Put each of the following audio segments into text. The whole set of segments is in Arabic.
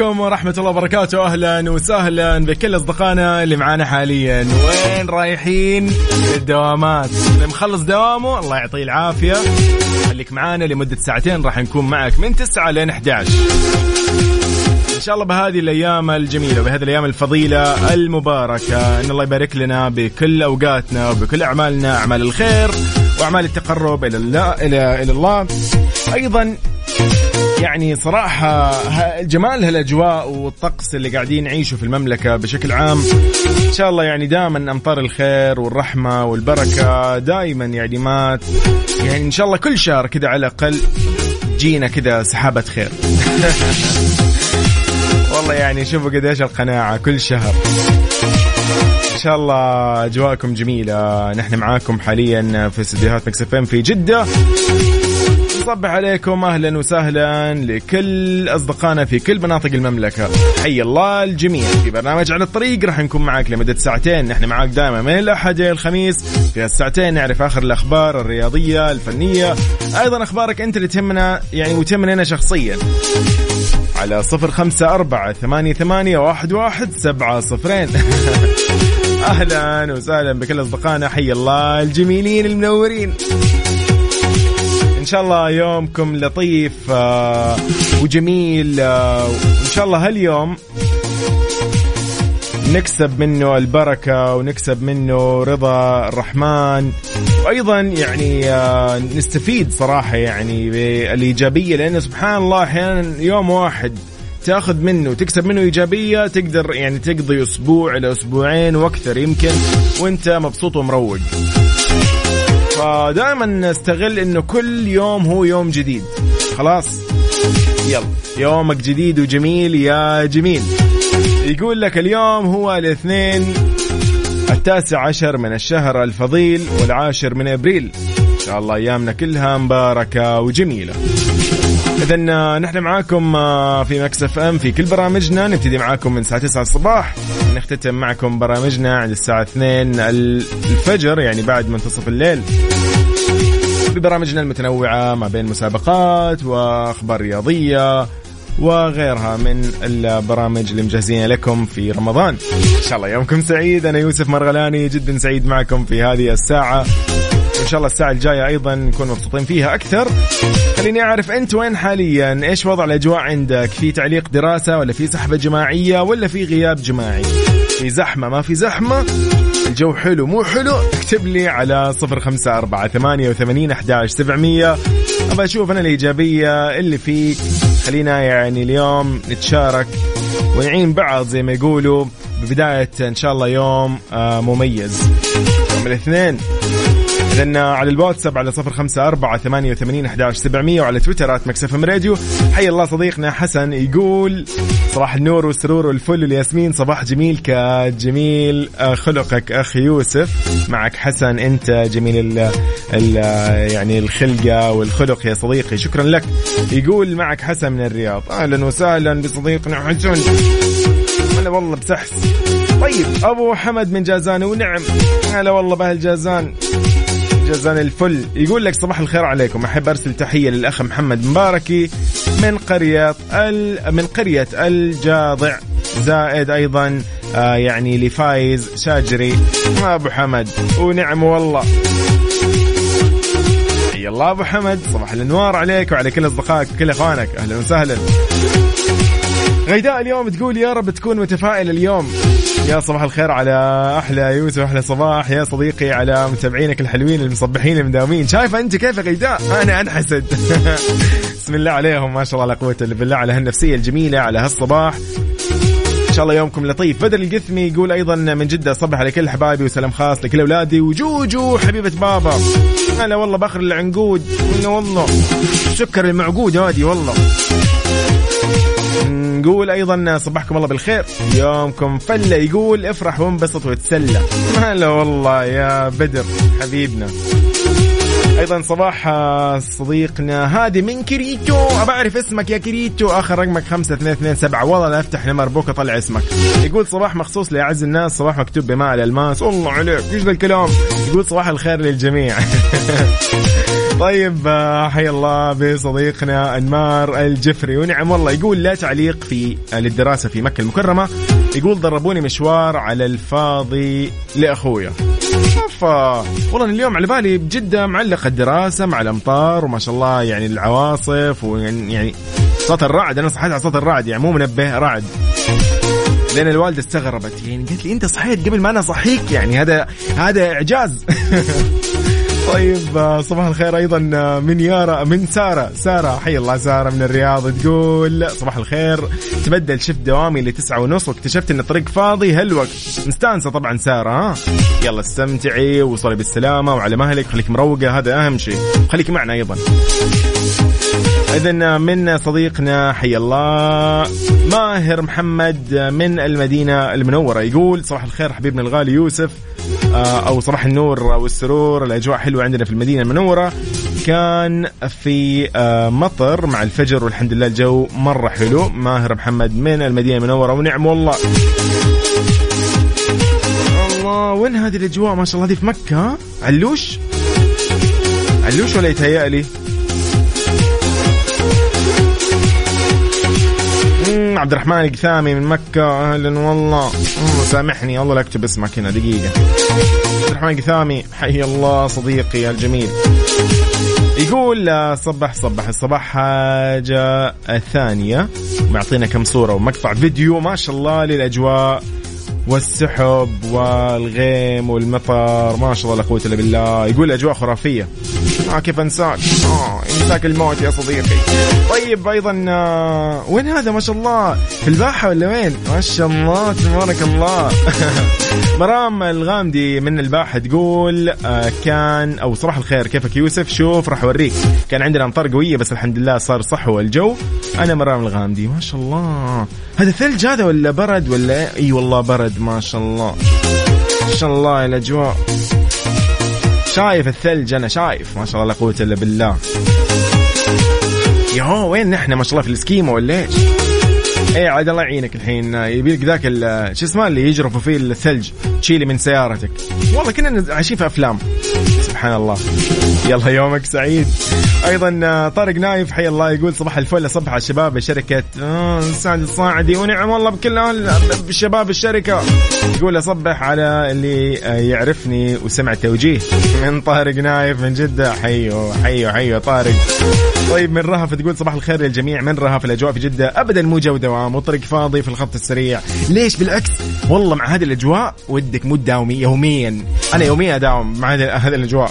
عليكم ورحمة الله وبركاته. أهلا وسهلا بكل أصدقائنا اللي معانا حاليا. وين رايحين؟ الدوامات اللي مخلص دوامه الله يعطيه العافية. خليك معانا لمدة ساعتين راح نكون معك من 9 لين 11 إن شاء الله بهذه الأيام الجميلة وبهذه الأيام الفضيلة المباركة إن الله يبارك لنا بكل أوقاتنا وبكل أعمالنا أعمال الخير وأعمال التقرب إلى الله. إلى إلى الله. أيضا يعني صراحة جمال هالأجواء والطقس اللي قاعدين نعيشه في المملكة بشكل عام. إن شاء الله يعني دائما أمطار الخير والرحمة والبركة دائما يعني ما يعني إن شاء الله كل شهر كذا على الأقل جينا كذا سحابة خير. والله يعني شوفوا قديش القناعة كل شهر. إن شاء الله أجواءكم جميلة نحن معاكم حاليا في استديوهات Mix FM في جدة. نصبح عليكم أهلا وسهلا لكل أصدقائنا في كل مناطق المملكة. حي الله الجميع في برنامج على الطريق. راح نكون معك لمدة ساعتين. نحن معاك دائما من الأحد إلى الخميس. في الساعتين نعرف آخر الأخبار الرياضية الفنية. أيضا أخبارك أنت اللي تهمنا يعني وتهمنا أنا شخصيا. على صفر خمسة أربعة ثمانية ثمانية واحد واحد سبعة صفرين. أهلا وسهلا بكل أصدقائنا. حي الله الجميلين المنورين. شاء الله يومكم لطيف آه، وجميل آه، وإن شاء الله هاليوم نكسب منه البركة ونكسب منه رضا الرحمن وأيضا يعني آه، نستفيد صراحة يعني بالإيجابية لأنه سبحان الله أحيانا يوم واحد تأخذ منه وتكسب منه إيجابية تقدر يعني تقضي أسبوع إلى أسبوعين وأكثر يمكن وأنت مبسوط ومروق. فدائما نستغل إنه كل يوم هو يوم جديد. خلاص؟ يلا يومك جديد وجميل يا جميل. يقول لك اليوم هو الاثنين التاسع عشر من الشهر الفضيل والعاشر من إبريل. إن شاء الله أيامنا كلها مباركة وجميلة. اذا نحن معاكم آه، في Mix FM في كل برامجنا. نبتدي معاكم من الساعة 9 الصباح. نختتم معكم برامجنا عند الساعة 2 الفجر يعني بعد منتصف الليل. ببرامجنا المتنوعة ما بين مسابقات وأخبار رياضية وغيرها من البرامج اللي مجهزين لكم في رمضان. إن شاء الله يومكم سعيد. أنا يوسف مرغلاني جدا سعيد معكم في هذه الساعة. وان شاء الله الساعة الجاية أيضا نكون مبسوطين فيها أكثر. خليني أعرف أنت وين حاليا؟ إيش وضع الأجواء عندك؟ في تعليق دراسة ولا في سحبة جماعية ولا في غياب جماعي؟ في زحمة ما في زحمة. الجو حلو مو حلو؟ اكتب لي على صفر خمسة أربعة ثمانية وثمانين أحداش سبعمية. أبغى أشوف أنا الإيجابية اللي فيك خلينا يعني اليوم نتشارك ونعين بعض زي ما يقولوا. ببداية إن شاء الله يوم آه، مميز. يوم الاثنين. إذن على الواتساب على صفر خمسة أربعة ثمانية وثمانين أحداش سبعمية وعلى تويترات مكسف راديو. حي الله صديقنا حسن يقول صباح النور والسرور والفل والياسمين صباح جميل كجميل آه، خلقك أخ يوسف. معك حسن أنت جميل ال ال يعني الخلقة والخلق يا صديقي شكرا لك. يقول معك حسن من الرياض أهلا وسهلا بصديقنا حسن. هلا والله بسحس طيب أبو حمد من جازان ونعم. هلا والله بأهل جازان. جازان الفل. يقول لك صباح الخير عليكم. أحب أرسل تحية للأخ محمد مباركي من قرية ال... من قرية الجاضع. زائد أيضا آه يعني لفايز شاجري. أبو حمد. ونعم والله. حي الله أبو حمد. صباح الانوار عليك وعلى كل أصدقائك وكل إخوانك. أهلا وسهلا. غيداء اليوم تقول يا رب تكون متفائل اليوم. يا صباح الخير على أحلى يوسف أحلى صباح. يا صديقي على متابعينك الحلوين المصبحين المداومين. شايفه أنت كيف غيداء؟ أنا أنحسد. بسم الله عليهم. ما شاء الله لا قوة الا بالله على هالنفسية الجميلة على هالصباح. إن شاء الله يومكم لطيف. بدر القثمي يقول أيضا من جدة صبح على كل حبايبي وسلام خاص لكل أولادي. وجوجو حبيبة بابا. هلا والله بخر العنقود. ولا والله سكر المعقود هادي والله. نقول أيضا صبحكم الله بالخير. يومكم فلة. يقول افرح وانبسط وتسلى. هلا والله يا بدر حبيبنا. أيضا صباح صديقنا هادي من كريتو. أبى أعرف اسمك يا كريتو. آخر رقمك 5227 والله لأفتح Number Book اطلع اسمك. يقول صباح مخصوص لأعز الناس. صباح مكتوب بماء الألماس. والله عليك. إيش ذا الكلام؟ يقول صباح الخير للجميع. طيب حي الله بصديقنا أنمار الجفري. ونعم والله يقول لا تعليق في للدراسه في مكة المكرمة. يقول ضربوني مشوار على الفاضي لأخويا. افا والله اليوم على بالي بجدة معلق الدراسه مع الأمطار وما شاء الله يعني العواصف ويعني يعني صوت الرعد. أنا صحيت على صوت الرعد يعني مو منبه رعد. لأن الوالدة استغربت يعني قالت لي أنت صحيت قبل ما أنا اصحيك يعني هذا هذا إعجاز. طيب صباح الخير أيضا من يارا من سارة. سارة حي الله سارة من الرياض تقول صباح الخير. تبدل شفت دوامي لتسعة ونص واكتشفت إن الطريق فاضي هالوقت. مستانسه طبعا سارة ها؟ يلا استمتعي وصلي بالسلامة وعلى مهلك خليك مروقة هذا أهم شيء. خليك معنا أيضا. اذا من صديقنا حي الله ماهر محمد من المدينة المنورة. يقول صباح الخير حبيبنا الغالي يوسف أو صباح النور والسرور الأجواء حلوة عندنا في المدينة المنورة. كان في مطر مع الفجر والحمد لله الجو مرة حلو. ماهر محمد من المدينة المنورة ونعم والله. الله وين هذه الأجواء؟ ما شاء الله هذه في مكة علوش؟ علوش ولا يتهيأ عبد الرحمن القثامي من مكة. أهلا والله. سامحني. والله لا أكتب اسمك هنا. دقيقة. عبد الرحمن القثامي حي الله صديقي الجميل. يقول صبح صبح. الصباح حاجة الثانية معطينا كم صورة ومقطع فيديو ما شاء الله للأجواء والسحب والغيم والمطر. ما شاء الله لا قوة إلا بالله. يقول أجواء خرافية. آه كيف انساك آه انساك الموت يا صديقي. طيب أيضا آه وين هذا؟ ما شاء الله. في الباحة ولا وين؟ ما شاء الله تبارك الله. مرام الغامدي من الباحة تقول آه كان أو صباح الخير كيفك يوسف؟ شوف راح أوريك. كان عندنا أمطار قوية بس الحمد لله صار صحو الجو أنا مرام الغامدي ما شاء الله. هذا ثلج هذا ولا برد ولا أي والله برد ما شاء الله. ما شاء الله الأجواء. شايف الثلج أنا شايف ما شاء الله لا قوة إلا بالله. يا وين نحن ما شاء الله في السكيمو ولا إيش؟ إيه عاد الله يعينك الحين يبي لك ذاك شو اسمه اللي يجرفوا فيه الثلج تشيلي من سيارتك. والله كنا عايشين في أفلام. سبحان الله. يلا يومك سعيد. أيضا طارق نايف حي الله يقول صباح الفل أصبح على شباب شركه سعد الصاعدي ونعم والله بكل شباب الشركة. يقول أصبح على اللي يعرفني وسمع توجيه من طارق نايف من جدة. حيو حيو حيو طارق. طيب من رهف تقول صباح الخير للجميع. من رهف الأجواء في جدة؟ ابدا مو جو دوام والطريق فاضي في الخط السريع. ليش بالعكس؟ والله مع هذه الأجواء ودك مو تداومي يوميا. أنا يوميا أداوم مع هذه الأجواء.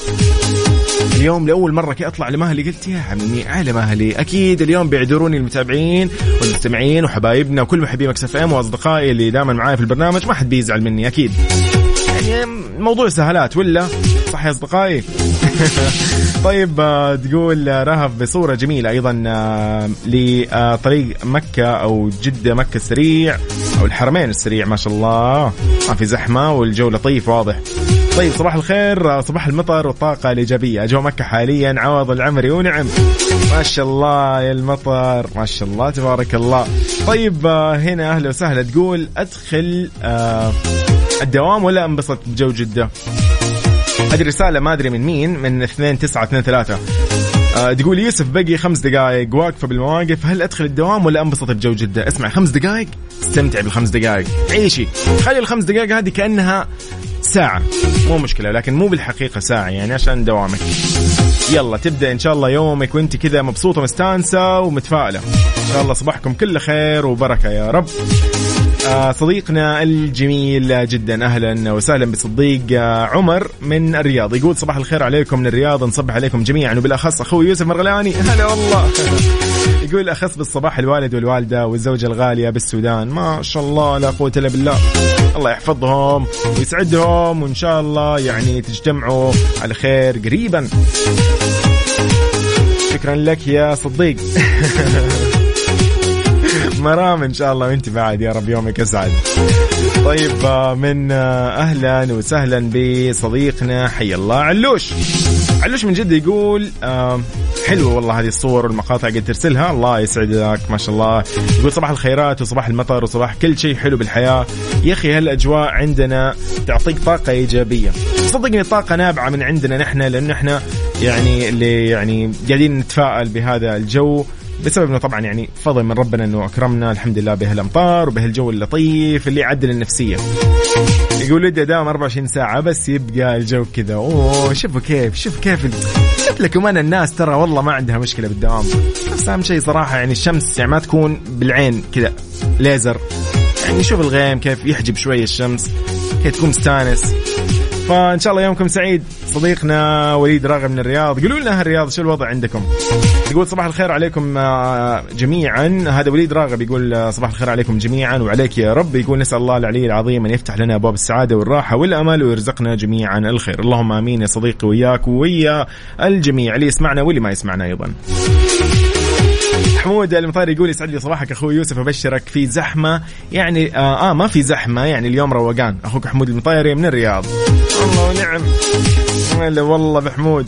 اليوم لأول مرة كي أطلع لمهلي قلت يا عمي على مهلي. أكيد اليوم بيعذروني المتابعين والمستمعين وحبايبنا وكل محبي Mix FM وأصدقائي اللي دائما معايا في البرنامج. ما حد بيزعل مني أكيد. يعني موضوع سهلات ولا؟ صح يا أصدقائي؟ طيب تقول رهف بصورة جميلة أيضا لطريق مكة أو جدة مكة السريع أو الحرمين السريع ما شاء الله. ما في زحمة والجو لطيف واضح. طيب صباح الخير صباح المطر والطاقة الإيجابية. أجواء مكة حاليا عوض العمري ونعم. ما شاء الله يا المطر ما شاء الله تبارك الله. طيب هنا أهلا وسهلا تقول أدخل الدوام ولا أنبسط بجو جدة؟ هذه رسالة ما أدري من مين من 2 9 2 3 آه تقول يوسف بقي خمس دقائق واقفة بالمواقف. هل أدخل الدوام ولا أنبسط بجو جدة؟ اسمع خمس دقائق استمتع بالخمس دقائق عيشي. خلي الخمس دقائق هذه كأنها ساعة. مو مشكلة لكن مو بالحقيقة ساعة يعني عشان دوامك. يلا تبدأ إن شاء الله يومك وأنت كذا مبسوطة مستانسة ومتفائلة. إن شاء الله صباحكم كله خير وبركة يا رب. آه صديقنا الجميل جدا أهلا وسهلا بصديق آه عمر من الرياض. يقول صباح الخير عليكم من الرياض نصبح عليكم جميعا وبالأخص أخوي يوسف مرغلاني. هلا والله. يقول أخص بالصباح الوالد والوالدة والزوجة الغالية بالسودان. ما شاء الله لا قوة إلا بالله. الله يحفظهم ويسعدهم وإن شاء الله يعني تجتمعوا على خير قريبا. شكرا لك يا صديق. مرام إن شاء الله وأنت بعد يا رب يومك اسعد طيب آه، من آه، أهلا وسهلا بصديقنا حي الله علوش. علوش من جد يقول آه، حلوة والله هذه الصور والمقاطع قد ترسلها. الله يسعدك ما شاء الله. يقول صباح الخيرات وصباح المطر وصباح كل شيء حلو بالحياة. يا أخي هالأجواء عندنا تعطيك طاقة إيجابية. صدقني الطاقة نابعة من عندنا نحن لأنه إحنا يعني اللي يعني قاعدين نتفائل بهذا الجو. بسبب إنه طبعا يعني فضل من ربنا إنه أكرمنا الحمد لله بهالأمطار وبهالجو اللطيف اللي يعدل النفسية. يقول ودي أداوم 24 ساعة بس يبقى الجو كذا. أوه شوفوا كيف شوف كيف شوف لكم أنا الناس ترى والله ما عندها مشكلة بالدوام. بس أهم شيء صراحة يعني الشمس يعني ما تكون بالعين كذا ليزر. يعني شوف الغيم كيف يحجب شوي الشمس كيف تكون مستانس. فإن شاء الله يومكم سعيد. صديقنا وليد راغب من الرياض. قولوا لنا الرياض شو الوضع عندكم؟ يقول صباح الخير عليكم آه، جميعا. هذا وليد راغب يقول آه، صباح الخير عليكم جميعا. وعليك يا رب. يقول نسأل الله العلي العظيم أن يفتح لنا أبواب السعادة والراحة والامل ويرزقنا جميعا الخير. اللهم آمين يا صديقي وياك ويا الجميع. اللي يسمعنا واللي ما يسمعنا أيضا. محمود المطير يقول يسعد لي صباحك أخوي يوسف. أبشرك في زحمة. يعني آه, آه ما في زحمة. يعني اليوم روقان. أخوك حمود المطيري من الرياض. الله ونعم هلا والله بحمود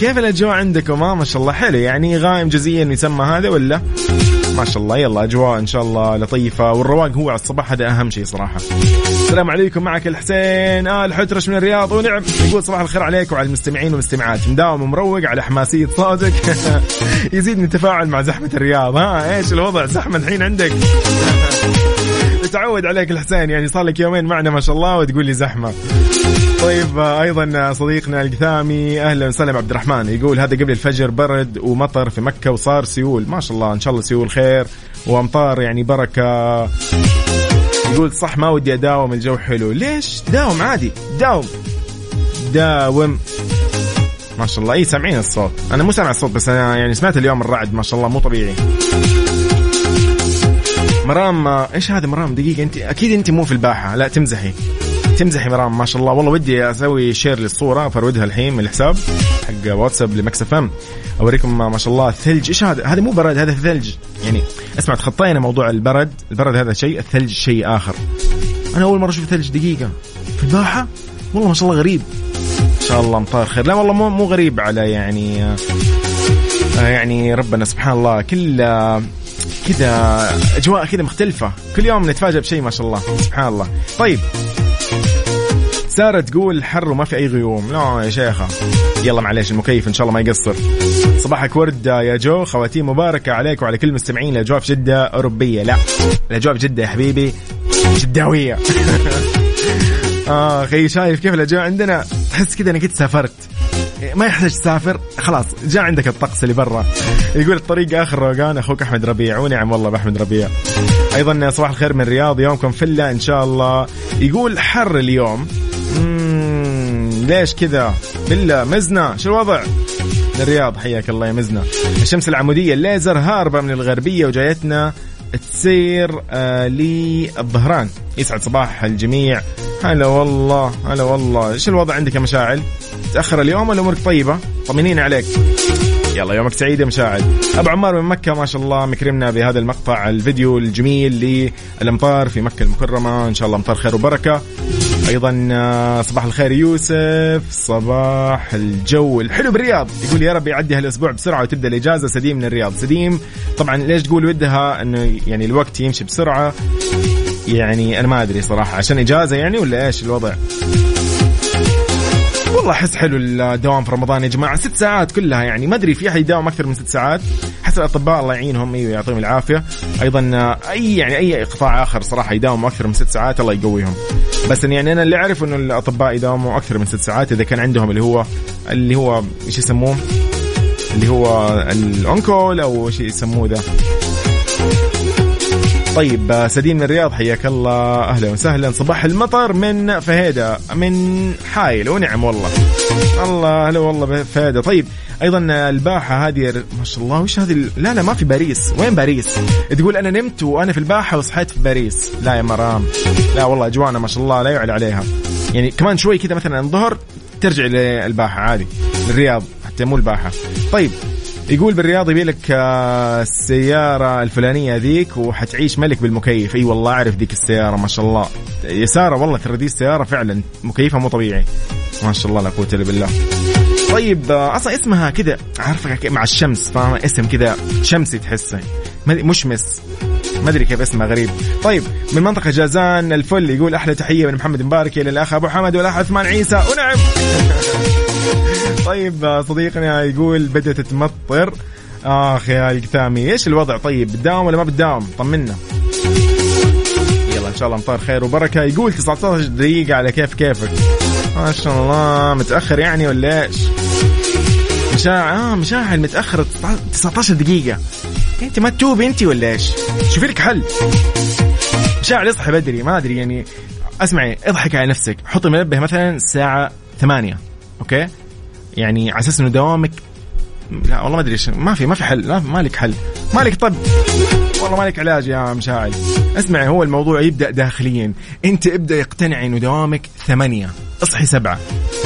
كيف الأجواء عندكم؟ آه ما شاء الله. حلو. يعني غايم جزئيا يسمى هذا ولا؟ ما شاء الله. يلا أجواء إن شاء الله لطيفة. والرواق هو على الصباح هذا أهم شيء صراحة. السلام عليكم. معك الحسين. ال حترش من الرياض. ونعم يقول صباح الخير عليك وعلى المستمعين والمستمعات. مداوم ومروق على حماسية صوتك. يزيد من التفاعل مع زحمة الرياض. ها إيش الوضع؟ زحمة الحين عندك. تعود عليك الحسين. يعني صار لك يومين معنا ما شاء الله وتقول لي زحمة. طيب أيضا صديقنا القثامي أهلا وسهلا عبد الرحمن. يقول هذا قبل الفجر برد ومطر في مكة وصار سيول. ما شاء الله إن شاء الله سيول خير وأمطار يعني بركة. يقول صح ما ودي أداوم الجو حلو. ليش؟ داوم عادي داوم. داوم. ما شاء الله. اي سامعين الصوت. أنا مو سامع الصوت بس أنا يعني سمعت اليوم الرعد ما شاء الله مو طبيعي. مرام إيش هذا مرام؟ دقيقة أنت أكيد أنت مو في الباحة. لا تمزحي. تمزحي مرام ما شاء الله. والله ودي أسوي share للصورة فروتها الحين من الحساب حق واتساب ل Mix FM أوريكم ما شاء الله الثلج. إيش هذا؟ هذا مو برد هذا ثلج. يعني اسمع تخطينا موضوع البرد. البرد هذا شيء الثلج شيء آخر. أنا أول مرة أشوف ثلج دقيقة. في الباحة؟ والله ما شاء الله غريب. إن شاء الله امطار خير. لا والله مو مو غريب على يعني آه يعني ربنا سبحان الله. كل كذا أجواء كذا مختلفة. كل يوم نتفاجئ بشيء ما شاء الله. سبحان الله. طيب. سارة تقول حر وما في أي غيوم. لا يا شيخة. يلا معليش المكيف إن شاء الله ما يقصر. صباحك ورد يا جو خواتيم مباركة عليك وعلى كل المستمعين. الأجواء في جدة أوروبية لا. الأجواء في جدة يا حبيبي. جداوية. آه أخي شايف كيف الأجواء عندنا؟ تحس كذا أنك سافرت. ما يحتاج تسافر. خلاص جاء عندك الطقس اللي برا. يقول الطريق آخر روقان أخوك أحمد ربيع. ونعم والله بأحمد ربيع. أيضا صباح الخير من الرياض يومكم فلة إن شاء الله. يقول حر اليوم. ليش كذا؟ بالله مزنة. شو الوضع؟ من الرياض حياك الله يا مزنة. الشمس العمودية الليزر هاربة من الغربية وجايتنا تسير آه للظهران يسعد صباح الجميع. هلا والله هلا والله. إيش الوضع عندك يا مشاعل؟ تأخر اليوم ولا أمورك طيبة؟ طمنين عليك. يلا يومك سعيد يا مشاعل. أبو عمار من مكة ما شاء الله مكرمنا بهذا المقطع الفيديو الجميل للأمطار في مكة المكرمة. إن شاء الله أمطار خير وبركة. أيضا آه، صباح الخير يوسف. صباح الجو الحلو بالرياض. يقول يا رب يعدي هالأسبوع بسرعة وتبدأ الإجازة سديم من الرياض. سديم. طبعا ليش تقول ودها؟ إنه يعني الوقت يمشي بسرعة. يعني أنا ما أدري صراحة عشان إجازة يعني ولا إيش الوضع؟ والله أحس حلو الدوام في رمضان يا جماعة. ست ساعات كلها يعني. ما أدري في أحد يداوم أكثر من ست ساعات؟ حتى الأطباء الله يعينهم إيوه يعطيهم العافية. أيضا آه، أي يعني أي قطاع آخر صراحة يداوم أكثر من ست ساعات الله يقويهم. بس يعني أنا اللي أعرف إنه الأطباء يداوموا أكثر من ست ساعات إذا كان عندهم اللي هو اللي هو إيش يسموه؟ اللي هو الأونكول أو شيء يسموه ذا؟ طيب سدين من الرياض حياك الله. أهلا وسهلا. صباح المطر من فهيدة من حايل. ونعم والله. الله هلا والله بفهيدة. طيب أيضا الباحة هذه ما شاء الله وش هذه لا لا ما في باريس. وين باريس؟ تقول أنا نمت وأنا في الباحة وصحيت في باريس. لا يا مرام. لا والله اجوانا ما شاء الله لا يعلى عليها. يعني كمان شوي كذا مثلا الظهر ترجع للباحة عادي الرياض حتى مو الباحة. طيب يقول بالرياض يبي لك آه، السيارة الفلانية ذيك وحتعيش ملك بالمكيف. أي والله أعرف ذيك السيارة ما شاء الله. يا سارة والله ترى دي السيارة فعلا مكيفها مو طبيعي. ما شاء الله لا قوة إلا بالله. طيب آه، أصلا اسمها كذا عارفه مع الشمس فاهم؟ اسم كذا شمسي تحسه. مشمس. ما أدري كيف اسمه غريب. طيب من منطقة جازان الفل يقول أحلى تحية من محمد مبارك إلى الأخ أبو حمد والأخ عثمان عيسى. ونعم. طيب صديقنا يقول بدأت تمطر. آخ يا القثامي إيش الوضع؟ طيب بتداوم ولا ما بتداوم؟ طمنا. يلا إن شاء الله امطار خير وبركة. يقول 19 دقيقة على كيف كيفك. ما شاء الله متأخر يعني ولا إيش؟ مشاعر آه مشاعر متأخر 19 دقيقة. أنت ما تتوبي أنت ولا إيش؟ شوفي لك حل. مشاعر اصحي بدري ما أدري يعني. أسمعي اضحك على نفسك. حطي منبه مثلا الساعة 8 أوكي؟ يعني على أساس إنه دوامك لا والله ما أدري إيش ما في ما في حل ما لك حل ما لك طب. والله ما لك علاج يا مشاعل اسمعي هو الموضوع يبدأ داخليا. أنت ابدأ يقتنعي إنه دوامك ثمانية اصحي سبعة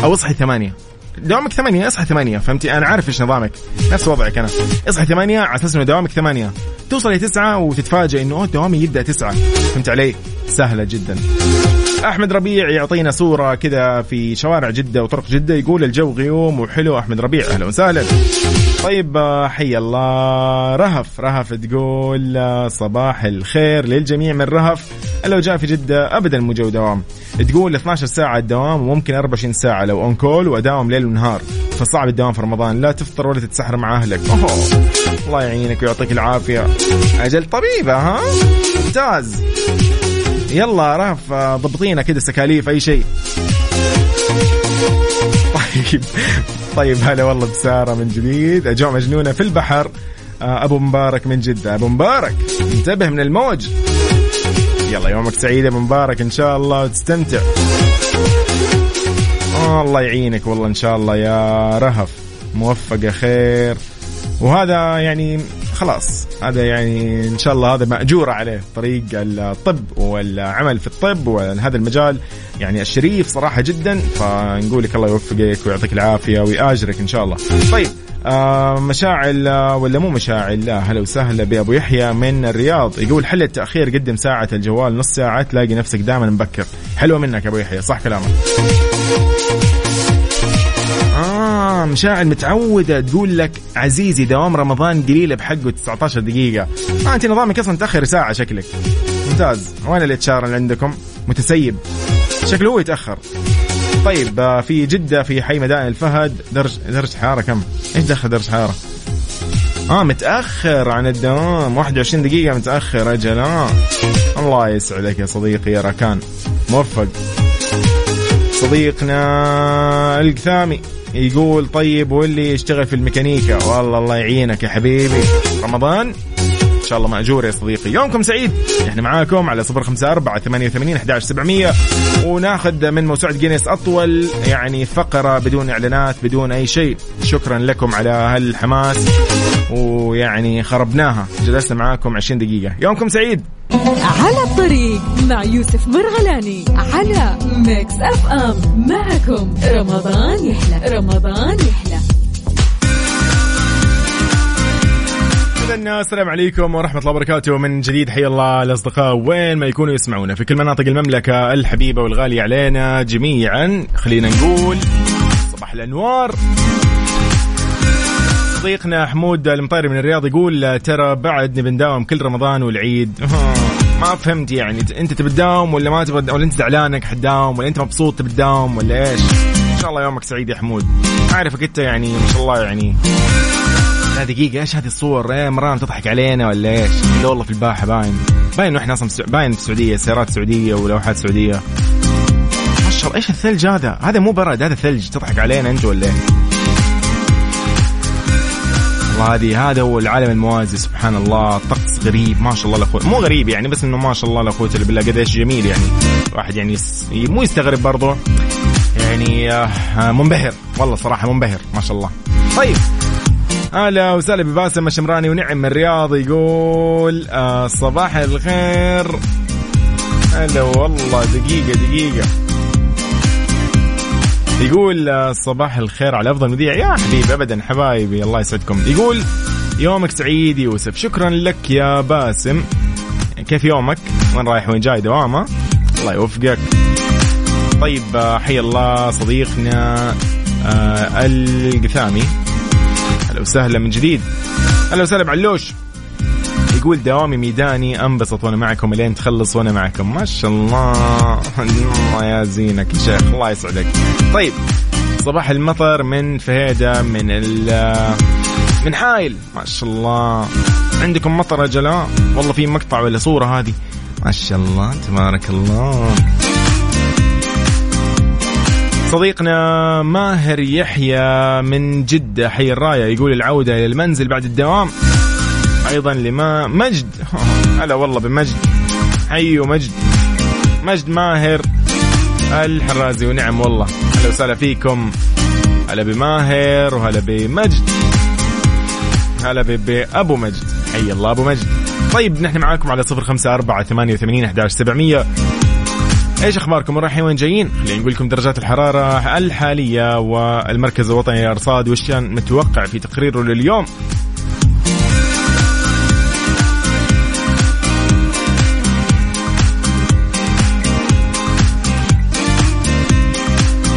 أو اصحي ثمانية. دوامك ثمانية اصحي ثمانية فهمتي؟ أنا عارف إيش نظامك نفس وضعك أنا. اصحي ثمانية على أساس إنه دوامك ثمانية. توصل لتسعة وتتفاجئ إنه دوامي يبدأ تسعة. فهمت علي؟ سهلة جدا. أحمد ربيع يعطينا صورة كذا في شوارع جدة وطرق جدة يقول الجو غيوم وحلو. أحمد ربيع أهلا وسهلا. طيب حي الله. رهف رهف تقول صباح الخير للجميع من رهف. لو جاء في جدة أبدا مو جو دوام. تقول 12 ساعة الدوام وممكن 24 ساعة لو on call وأداوم ليل ونهار. فصعب الدوام في رمضان لا تفطر ولا تتسحر مع أهلك. أوه. الله يعينك ويعطيك العافية. أجل طبيبة ها؟ ممتاز. يلا رهف ضبطينا كده sick leave أي شيء. طيب طيب هلا والله بسارة من جديد. أجواء مجنونة في البحر. آه، أبو مبارك من جدة. أبو مبارك انتبه من الموج. يلا يومك سعيد أبو مبارك إن شاء الله وتستمتع الله يعينك والله إن شاء الله يا رهف. موفقه خير. وهذا يعني خلاص هذا يعني إن شاء الله هذا مأجور عليه طريق الطب والعمل في الطب وهذا المجال. يعني الشريف صراحة جدا فنقول لك الله يوفقك ويعطيك العافية ويآجرك إن شاء الله. طيب آه مشاعل ولا مو مشاعل؟ لا هلا وسهلا بأبو يحيى من الرياض. يقول حل التأخير قدم ساعة الجوال نص ساعة تلاقي نفسك دائما مبكر. حلوة منك أبو يحيى صح كلامك. مشاعل متعودة تقول لك عزيزي دوام رمضان قليلة بحقه 19 دقيقة. آه أنت نظامك أصلا تأخر ساعة شكلك. ممتاز. وين ال HR اللي عندكم؟ متسيب. شكله هو يتأخر. طيب آه في جدة في حي مدائن الفهد درج درجة حرارة كم؟ إيش دخل درجة حرارة؟ آه متأخر عن الدوام. 21 دقيقة متأخر أجل. آه الله يسعدك يا صديقي يا راكان موفق. صديقنا القثامي. يقول طيب واللي يشتغل في الميكانيكا؟ والله الله يعينك يا حبيبي. رمضان؟ ان شاء الله ماجور يا صديقي. يومكم سعيد. إحنا معاكم على صفر خمسة أربعة ثمانية وثمانين أحد سبعمية. وناخذ من موسوعة جينيس أطول يعني فقرة بدون إعلانات بدون أي شيء. شكرا لكم على هالحماس. ويعني خربناها. جلسنا معاكم 20 دقيقة. يومكم سعيد. على الطريق مع يوسف مرغلاني على Mix FM. معكم رمضان يحلى. رمضان يحلى. السلام عليكم ورحمة الله وبركاته. من جديد حيا الله الأصدقاء وين ما يكونوا يسمعونا. في كل مناطق المملكة الحبيبة والغالية علينا جميعا. خلينا نقول صباح الأنوار. صديقنا حمود المطيري من الرياض يقول ترى بعد نبي نداوم كل رمضان والعيد. ما فهمت يعني أنت تبي تداوم ولا ما تبغى ولا أنت زعلان انك حتداوم ولا أنت مبسوط تبي تداوم ولا إيش؟ شاء الله يومك سعيد يا حمود. اعرفك أنت يعني ما شاء الله يعني. لا دقيقة إيش هذه الصور؟ إيه مرام تضحك علينا ولا إيش؟ لا والله في الباحة باين. باين إحنا أصلا باين في السعودية سيارات سعودية ولوحات شاء الله إيش الثلج هذا؟ هذا مو برد هذا ثلج. تضحك علينا أنت ولا إيه؟ والله هذه هذا هو العالم الموازي سبحان الله طقس غريب ما شاء الله لا مو غريب يعني بس إنه ما شاء الله لا قوه الا بالله قديش جميل يعني. واحد يعني مو يستغرب برضه يعني آه منبهر. والله صراحة منبهر ما شاء الله. طيب. أهلا وسهلا بباسم الشمراني ونعم من الرياض يقول آه صباح الخير. هلا والله دقيقة دقيقة. يقول آه، صباح الخير على أفضل مذيع. يا حبيبي ابدا حبايبي الله يسعدكم. يقول يومك سعيد يوسف شكرا لك يا باسم. كيف يومك؟ وين رايح؟ وين جاي؟ دوامة. الله يوفقك. طيب آه، حي الله صديقنا آه القثامي. أهلا وسهلا من جديد. أهلا وسهلا بعلوش. يقول دوامي ميداني أنبسط وأنا معكم إلين تخلص وأنا معكم. ما شاء الله. الله يا زينك يا شيخ الله يسعدك. طيب صباح المطر من فهيدة من ال من حايل. ما شاء الله. عندكم مطر جلاء؟ والله في مقطع ولا صورة هذه. ما شاء الله تبارك الله. صديقنا ماهر يحيى من جدة حي الراية يقول العودة إلى المنزل بعد الدوام. أيضا لما مجد. هلا والله بمجد. حي ومجد مجد ماهر. الحرازي ونعم والله. هلا وسهلا فيكم. هلا بماهر وهلا بمجد. هلا بأبو مجد. حي الله أبو مجد. طيب نحن معاكم على صفر خمسة أربعة ثمانية وثمانين أحداش سبعمية. إيش أخباركم رايحين وين جايين؟ خلينا نقول لكم درجات الحرارة الحالية والمركز الوطني للارصاد وش كان متوقع في تقريره لليوم.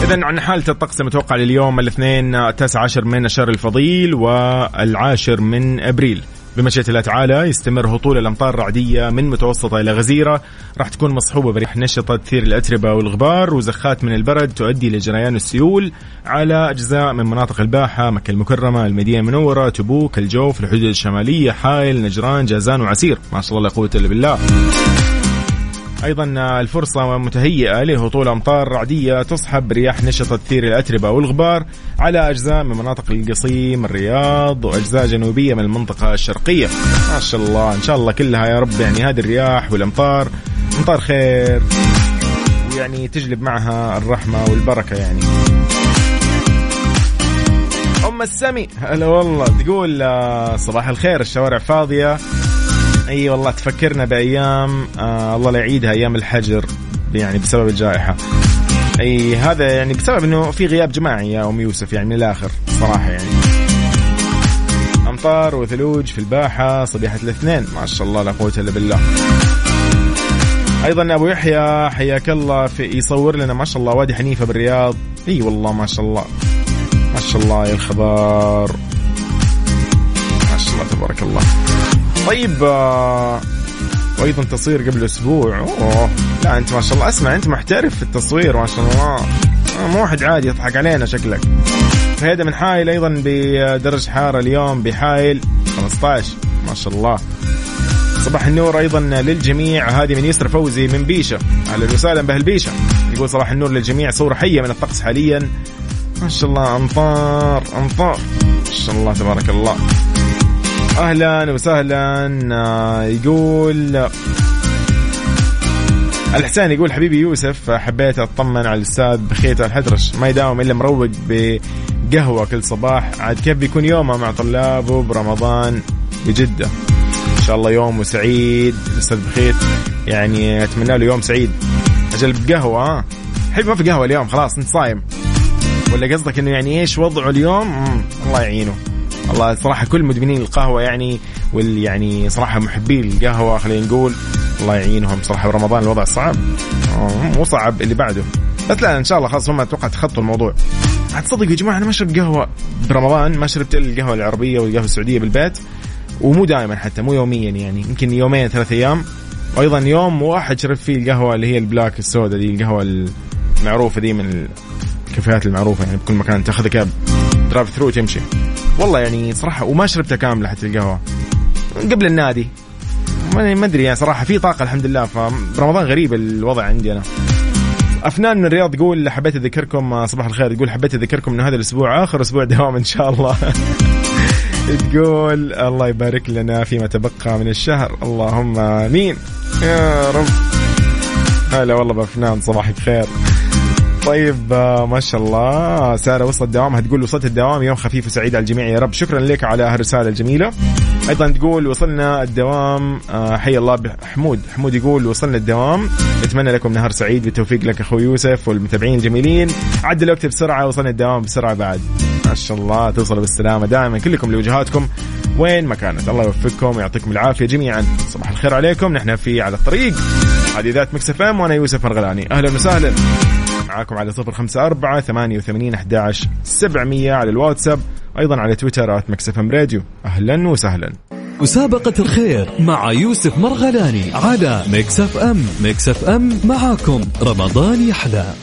إذا عن حالة الطقس المتوقع لليوم الاثنين 19 من الشهر الفضيل والعاشر من أبريل. بمشيئة الله تعالى يستمر هطول الأمطار الرعدية من متوسطة إلى غزيرة. راح تكون مصحوبة بريح نشطة تثير الأتربة والغبار وزخات من البرد تؤدي لجريان السيول على أجزاء من مناطق الباحة مكة المكرمة المدينة المنورة تبوك الجوف الحدود الشمالية حائل نجران جازان وعسير. ما شاء الله لا قوة إلا بالله. أيضا الفرصة متهيئة لهطول أمطار رعدية تصحب رياح نشطة تثير الأتربة والغبار على أجزاء من مناطق القصيم الرياض وأجزاء جنوبية من المنطقة الشرقية. ما شاء الله إن شاء الله كلها يا رب يعني هذه الرياح والأمطار أمطار خير. ويعني تجلب معها الرحمة والبركة يعني. أم السمي هلا والله. تقول آه، صباح الخير الشوارع فاضية. اي والله تفكرنا بأيام آه الله لا يعيدها أيام الحجر يعني بسبب الجائحة. أي هذا يعني بسبب إنه في غياب جماعي يا أم يوسف يعني من الآخر صراحة يعني. أمطار وثلوج في الباحة صبيحة الاثنين ما شاء الله لا قوة إلا بالله. أيضا أبو يحيى حياك الله في يصور لنا ما شاء الله وادي حنيفة بالرياض. أي والله ما شاء الله. ما شاء الله يا الخبر. طيب آه، وأيضا تصوير قبل أسبوع. أوه لا أنت ما شاء الله. اسمع أنت محترف في التصوير ما شاء الله. آه، مو واحد عادي يضحك علينا شكلك. فهذا من حايل أيضا بدرجة حرارة اليوم بحايل 15 ما شاء الله. صباح النور أيضا للجميع. هذه من يسر فوزي من بيشة. أهلا وسهلا بهالبيشه يقول صباح النور للجميع صوره حية من الطقس حاليا. ما شاء الله امطار امطار ما شاء الله تبارك الله. أهلا وسهلا آه، يقول الحسين يقول حبيبي يوسف حبيت أطمن على الأستاذ بخيت الحدرش ما يداوم إلا مروق بقهوة كل صباح عاد كيف بيكون يومه مع طلابه برمضان بجدة. إن شاء الله يوم سعيد الاستاذ بخيت يعني أتمنى له يوم سعيد. أجل بقهوة حبيبي ما في قهوة اليوم خلاص أنت صايم. ولا قصدك إنه يعني إيش وضعه اليوم؟ الله يعينه. والله صراحة كل مدمنين القهوة يعني واللي يعني صراحة محبي القهوة خلينا نقول. الله يعينهم صراحة برمضان الوضع صعب. مو صعب اللي بعده. بس لا إن شاء الله خلاص هم أتوقع تخطوا الموضوع. تصدق يا جماعة أنا ما اشرب قهوة برمضان ما شربت القهوة العربية والقهوة السعودية بالبيت ومو دائما حتى مو يوميا يعني يمكن يومين ثلاث أيام. وأيضا يوم واحد شربت فيه القهوة اللي هي ال black السوداء دي القهوة المعروفة دي من الكافيهات المعروفة يعني بكل مكان تاخذ cup drive through تمشي والله يعني صراحة وما شربتها كاملة حتى القهوة. قبل النادي. ما أدري يعني صراحة في طاقة الحمد لله فرمضان غريب الوضع عندي أنا. أفنان من الرياض تقول حبيت أذكركم آه، صباح الخير. تقول حبيت أذكركم إنه هذا الأسبوع آخر أسبوع دوام إن شاء الله. تقول الله يبارك لنا فيما تبقى من الشهر. اللهم آمين. يا رب. هلا والله بأفنان صباحك خير. طيب آه، ما شاء الله. سارة وصلت دوامها تقول وصلت الدوام. يوم خفيف وسعيد على الجميع يا رب. شكرا لك على هالرساله الجميلة. أيضا تقول وصلنا الدوام. آه، حي الله حمود. حمود يقول وصلنا الدوام. اتمنى لكم نهار سعيد. بالتوفيق لك أخوي يوسف والمتابعين الجميلين. عدى الوقت بسرعة. وصلنا الدوام بسرعة بعد. ما شاء الله. توصلوا بالسلامة دائما. كلكم لوجهاتكم. وين ما كانت. الله يوفقكم ويعطيكم العافية جميعا. صباح الخير عليكم. نحن في على الطريق. هذه إذاعة Mix FM. وأنا يوسف مرغلاني أهلا وسهلا. معاكم على صفر خمسة أربعة ثمانية وثمانين أحداش سبعمية على الواتساب أيضا على تويتر at Mix FM Radio. أهلا وسهلا. مسابقة الخير مع يوسف مرغلاني على Mix FM. Mix F أم معاكم. رمضان يحلى.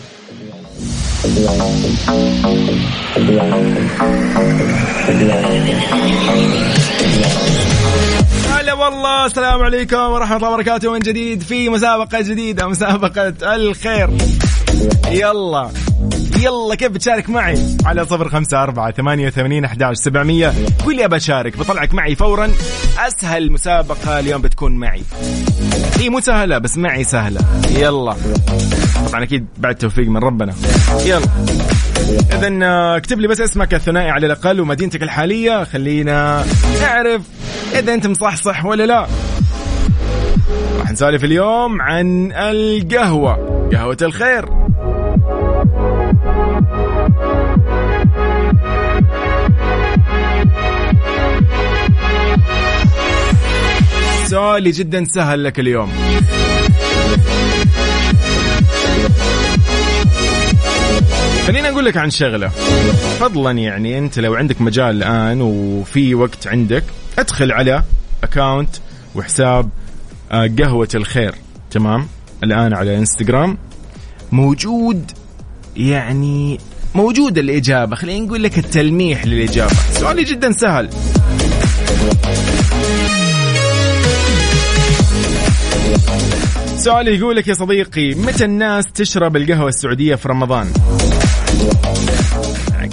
هلا والله السلام عليكم ورحمة الله وبركاته. من جديد في مسابقة جديدة مسابقة الخير. يلا. يلا كيف بتشارك معي؟ على صفر خمسة أربعة ثمانية وثمانين أحداش سبعمية. قول لي أبى أشارك بطلعك معي فورا. أسهل مسابقة اليوم بتكون معي. هي مو سهلة بس معي سهلة. يلا. طبعا أكيد بعد توفيق من ربنا. يلا. إذا آه، اكتب لي بس اسمك الثنائي على الأقل ومدينتك الحالية. خلينا نعرف إذا أنت مصحصح ولا لا. راح نسولف اليوم عن القهوة. قهوة الخير. سؤالي جدا سهل لك اليوم. خليني أقول لك عن شغلة. فضلا يعني أنت لو عندك مجال الآن وفي وقت عندك أدخل على اكاونت وحساب آه، قهوة الخير. تمام؟ الآن على إنستغرام. موجود يعني موجود الإجابة. خلينا نقول لك التلميح للإجابة. سؤالي جدا سهل. سؤال يقول لك يا صديقي متى الناس تشرب القهوة السعودية في رمضان؟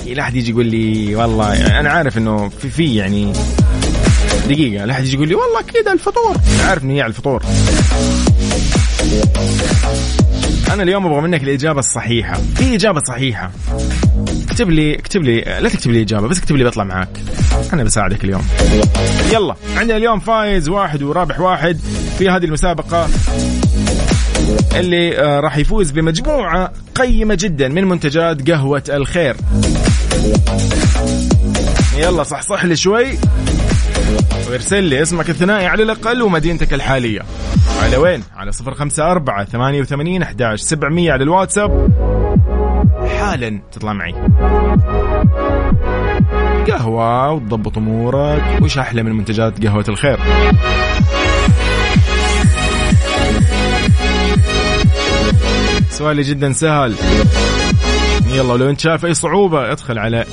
لا أحد يجي يقول لي والله يعني أنا عارف إنه في في يعني دقيقة لا أحد يجي يقول لي والله كذا الفطور. عارف إنه هي على الفطور. أنا اليوم أبغى منك الإجابة الصحيحة. في إجابة صحيحة. اكتب لي اكتب لي لا تكتب لي إجابة بس اكتب لي بطلع معاك. أنا بساعدك اليوم. يلا عندنا اليوم فايز واحد ورابح واحد في هذه المسابقة. اللي آه، راح يفوز بمجموعة قيمة جدا من منتجات قهوة الخير. يلا صح صح لي شوي. وارسل لي اسمك الثنائي على الأقل ومدينتك الحالية. على وين؟ على صفر خمسة أربعة ثمانية وثمانين أحداش سبعمية على الواتساب. حالا تطلع معي. قهوة وتضبط أمورك وش أحلى من منتجات قهوة الخير. سؤالي جدا سهل. يلا لو أنت شايف أي صعوبة ادخل على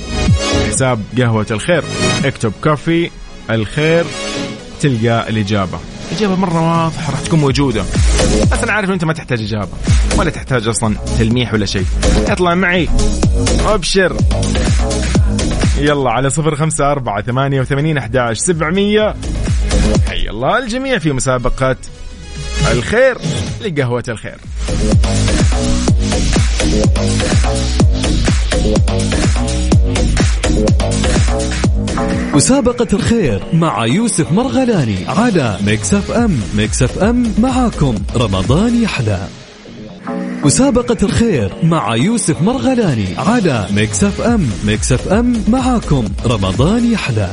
حساب قهوة الخير. اكتب كوفي الخير تلقى الإجابة. إجابة مرة واضحة راح تكون موجودة. بس أنا عارف أنت ما تحتاج إجابة ولا تحتاج أصلا تلميح ولا شيء. اطلع معي أبشر. يلا على صفر خمسة أربعة ثمانية وثمانين أحداش سبعمية. حي الله الجميع في مسابقة الخير لقهوة الخير. مسابقة الخير مع يوسف مرغلاني على Mix FM Mix FM معاكم. رمضان يحلى. مسابقة الخير مع يوسف مرغلاني على Mix FM Mix FM معاكم. رمضان يحلى.